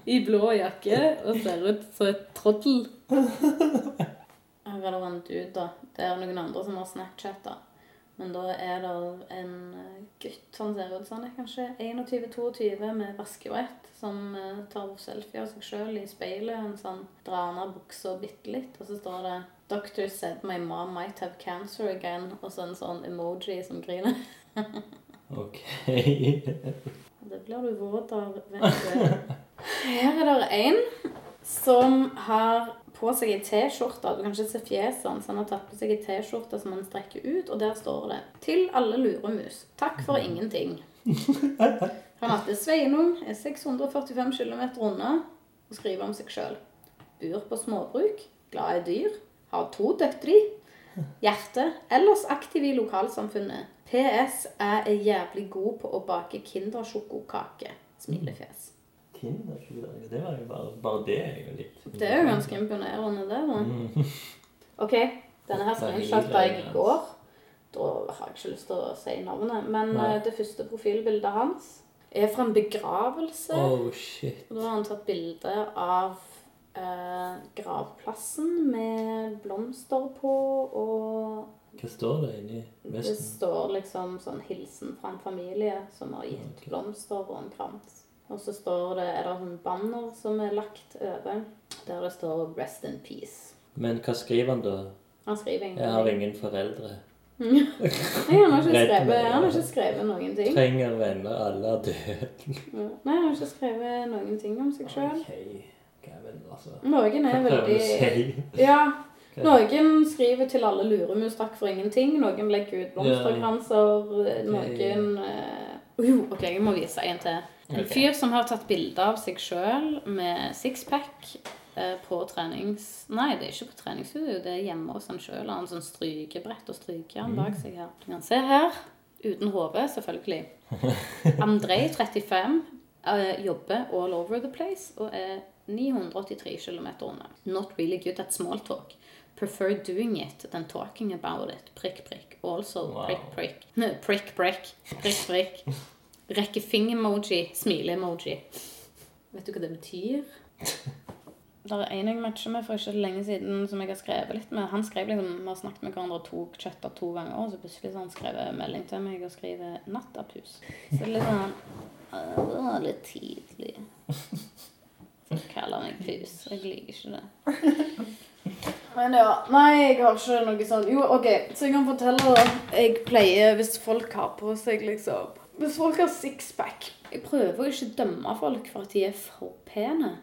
I blå jakke og ser ut som et troddel. Her er det en dude, da. Det er noen andre som har Snapchatta. Men da er det en gutt han ser ut som han er kanskje 21-22 med vaskebrett, som eh, tar selfie av seg sjøl i speilet. Han sånn drar ned buksa bitte litt, og så står det 'Doctor said my mom might have cancer again', og så en sånn emoji som griner. Ok. Det blir du våt av, vet du. Her er det en som har på seg ei T-skjorte. Du kan ikke se fjeset hans. Han har tatt på seg ei T-skjorte som han strekker ut, og der står det 'Til alle luremus. Takk for ingenting'. Han heter Sveinung, er 645 km unna og skriver om seg sjøl. Bor på småbruk, glad i dyr, har to døtre, hjerte, ellers aktiv i lokalsamfunnet. PS jeg er jævlig god på å bake Kindersjokokake. Smilefjes. Kindersjokokake det var jo bare, bare det er jo litt Det er jo ganske imponerende, det. da. Mm. Ok, denne her screenshotta jeg i går. Da har jeg ikke lyst til å si navnet. Men Nei. eh, det første profilbildet hans er fra en begravelse. Oh, shit. Og da har han tatt bilde av eh, gravplassen med blomster på, og Hva står det inni det står liksom sånn hilsen fra en familie som har gitt okay. blomster og en krans. Og så står det, er det sånn banner som er lagt over, der det står 'Rest in peace'. Men hva skriver han da? Han skriver ingenting. Jeg har ingen foreldre. Nei, han har skrevet, han har ikke skrevet noen ting. Trenger venner, alle er døde. Nei, han har ikke skrevet noen ting om seg sjøl. Altså. Noen er veldig si? Ja. Noen skriver til alle luremus takk for ingenting. Noen legger ut blomsterkranser. Noen Jo, OK, jeg må vise en til. En fyr som har tatt bilde av seg sjøl med sixpack eh, på trenings... Nei, det er ikke på treningsstudio, det er hjemme hos han sjøl. Han har sånn strykebrett og strykejern bak seg her. Du kan se her. Uten hode, selvfølgelig. Andrej, 35, eh, jobber all over the place og er 983 km unna. Not really good at small talk. Prefer doing it than talking about it. Prikk, prikk. Also Wow. prikk, prikk. Nei, Prikk, prikk. Prikk, prikk. Rekke finger-emoji. Smile-emoji. Vet du hva det betyr? Det er en jeg matcher med for ikke så lenge siden som jeg har skrevet litt med. Han skrev liksom, Vi har snakket med hverandre og tok chatta to ganger, og så plutselig så har han skrevet melding til meg og skriver 'nattapus'. Så det er litt sånn «Øh, Det var litt tidlig. Så kaller meg pus. Jeg liker ikke det. Men ja, nei, jeg har ikke noe sånn Jo, OK, så jeg kan fortelle da. Jeg pleier, hvis folk har på seg liksom Hvis folk har sixpack Jeg prøver å ikke dømme folk for at de er for pene.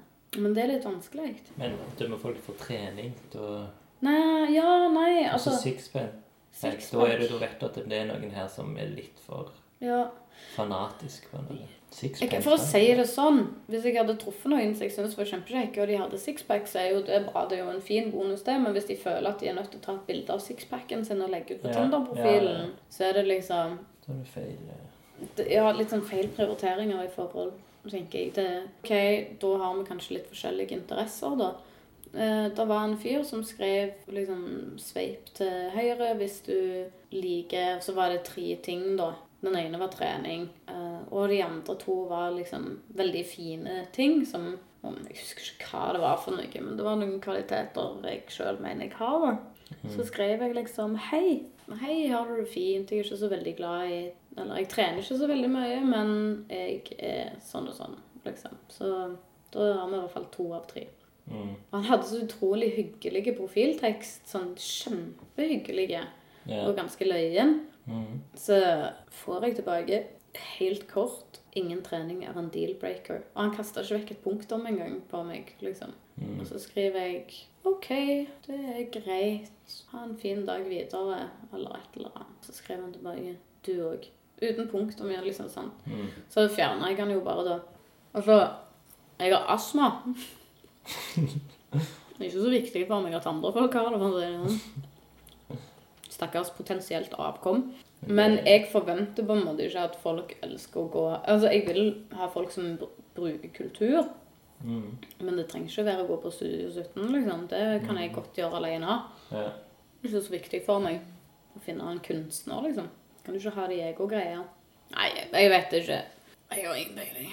Men det er litt vanskelig. Men dømmer folk for trening, da Nei, ja, nei, Altså Sixpack. sixpack. Da er det du vet at det er noen her som er litt for Ja. fanatisk på det. Sixpack. for å si det sånn, hvis jeg hadde truffet noen som jeg syntes var kjempekjekke, og de hadde sixpack, så er jo det bra. Det er jo en fin bonus, det. Men hvis de føler at de er nødt til å ta et bilde av sixpacken sin og legge ut på Ja, Tinder-profilen, ja, ja. så er det liksom Da er det feil. Ja, litt sånn feil prioriteringer i forhold, tenker jeg. Det, ok, da har vi kanskje litt forskjellige interesser, da. Eh, det var en fyr som skrev liksom sveip til høyre hvis du liker Så var det tre ting, da. Den ene var trening, eh, og de andre to var liksom veldig fine ting som Jeg husker ikke hva det var for noe, men det var noen kvaliteter jeg sjøl mener jeg har. da. Så skrev jeg liksom Hei, hei, har du det fint? Jeg er ikke så veldig glad i Eller jeg trener ikke så veldig mye, men jeg er sånn og sånn, liksom. Så da har vi i hvert fall to av tre. Mm. Og han hadde så utrolig hyggelige profiltekst. Sånn kjempehyggelige. Yeah. Og ganske løyen. Mm. Så får jeg tilbake helt kort Ingen trening er en deal-breaker. Og han kasta ikke vekk et punktum engang på meg. liksom. Mm. Og så skriver jeg OK, det er greit. Ha en fin dag videre. Eller et eller annet. Så skrev han tilbake du òg. Uten punktum ja, liksom sånn. Mm. Så fjerna jeg han jo bare da. Og så Jeg har astma. Det er ikke så viktig for meg at andre folk har det. for å si det sånn. Stakkars potensielt avkom. Men jeg forventer på en måte ikke at folk elsker å gå Altså, jeg vil ha folk som bruker kultur, Mm. men det trenger ikke være å gå på Studio 17, liksom. Det kan jeg godt gjøre alene. Ja. Det er ikke så viktig for meg å finne en kunstner, liksom. Kan du ikke ha de ego greier? Nei, jeg vet ikke. Jeg har ingen peiling.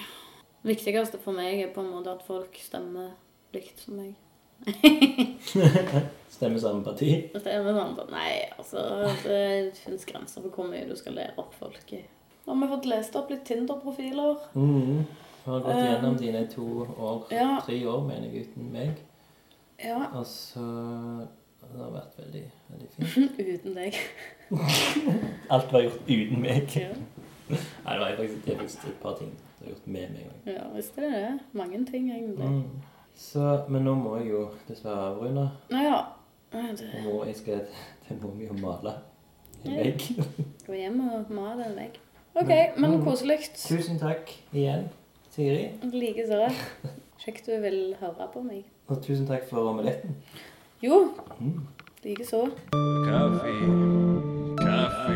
Det viktigste for meg er på en måte at folk stemmer likt som meg. Stemmer samme parti. Hvis samme parti. nei, altså, det finnes grenser for hvor mye du skal lære opp folk i. Nå har vi fått lest opp litt Tinder-profiler. Mm. Har gått gjennom um, dine to år, ja. tre år, mener jeg, uten meg. Ja, Og så Det har vært veldig, veldig fint. uten deg. Alt var gjort uten meg. Ja, Nei, det var faktisk, det er faktisk et par ting du har gjort med meg ja visst er det det. Mange ting, egentlig. Mm. Så, men nå må jeg jo dessverre avrunde. Nå ja. Det må, jeg skal til mi og male en vegg. Gå hjem og male en vegg. OK, men koselig. Tusen takk igjen, Siri. Likeså. Kjekt du vil høre på meg. Og tusen takk for omeletten. Jo, Mm. likeså. Kaffe. Kaffe.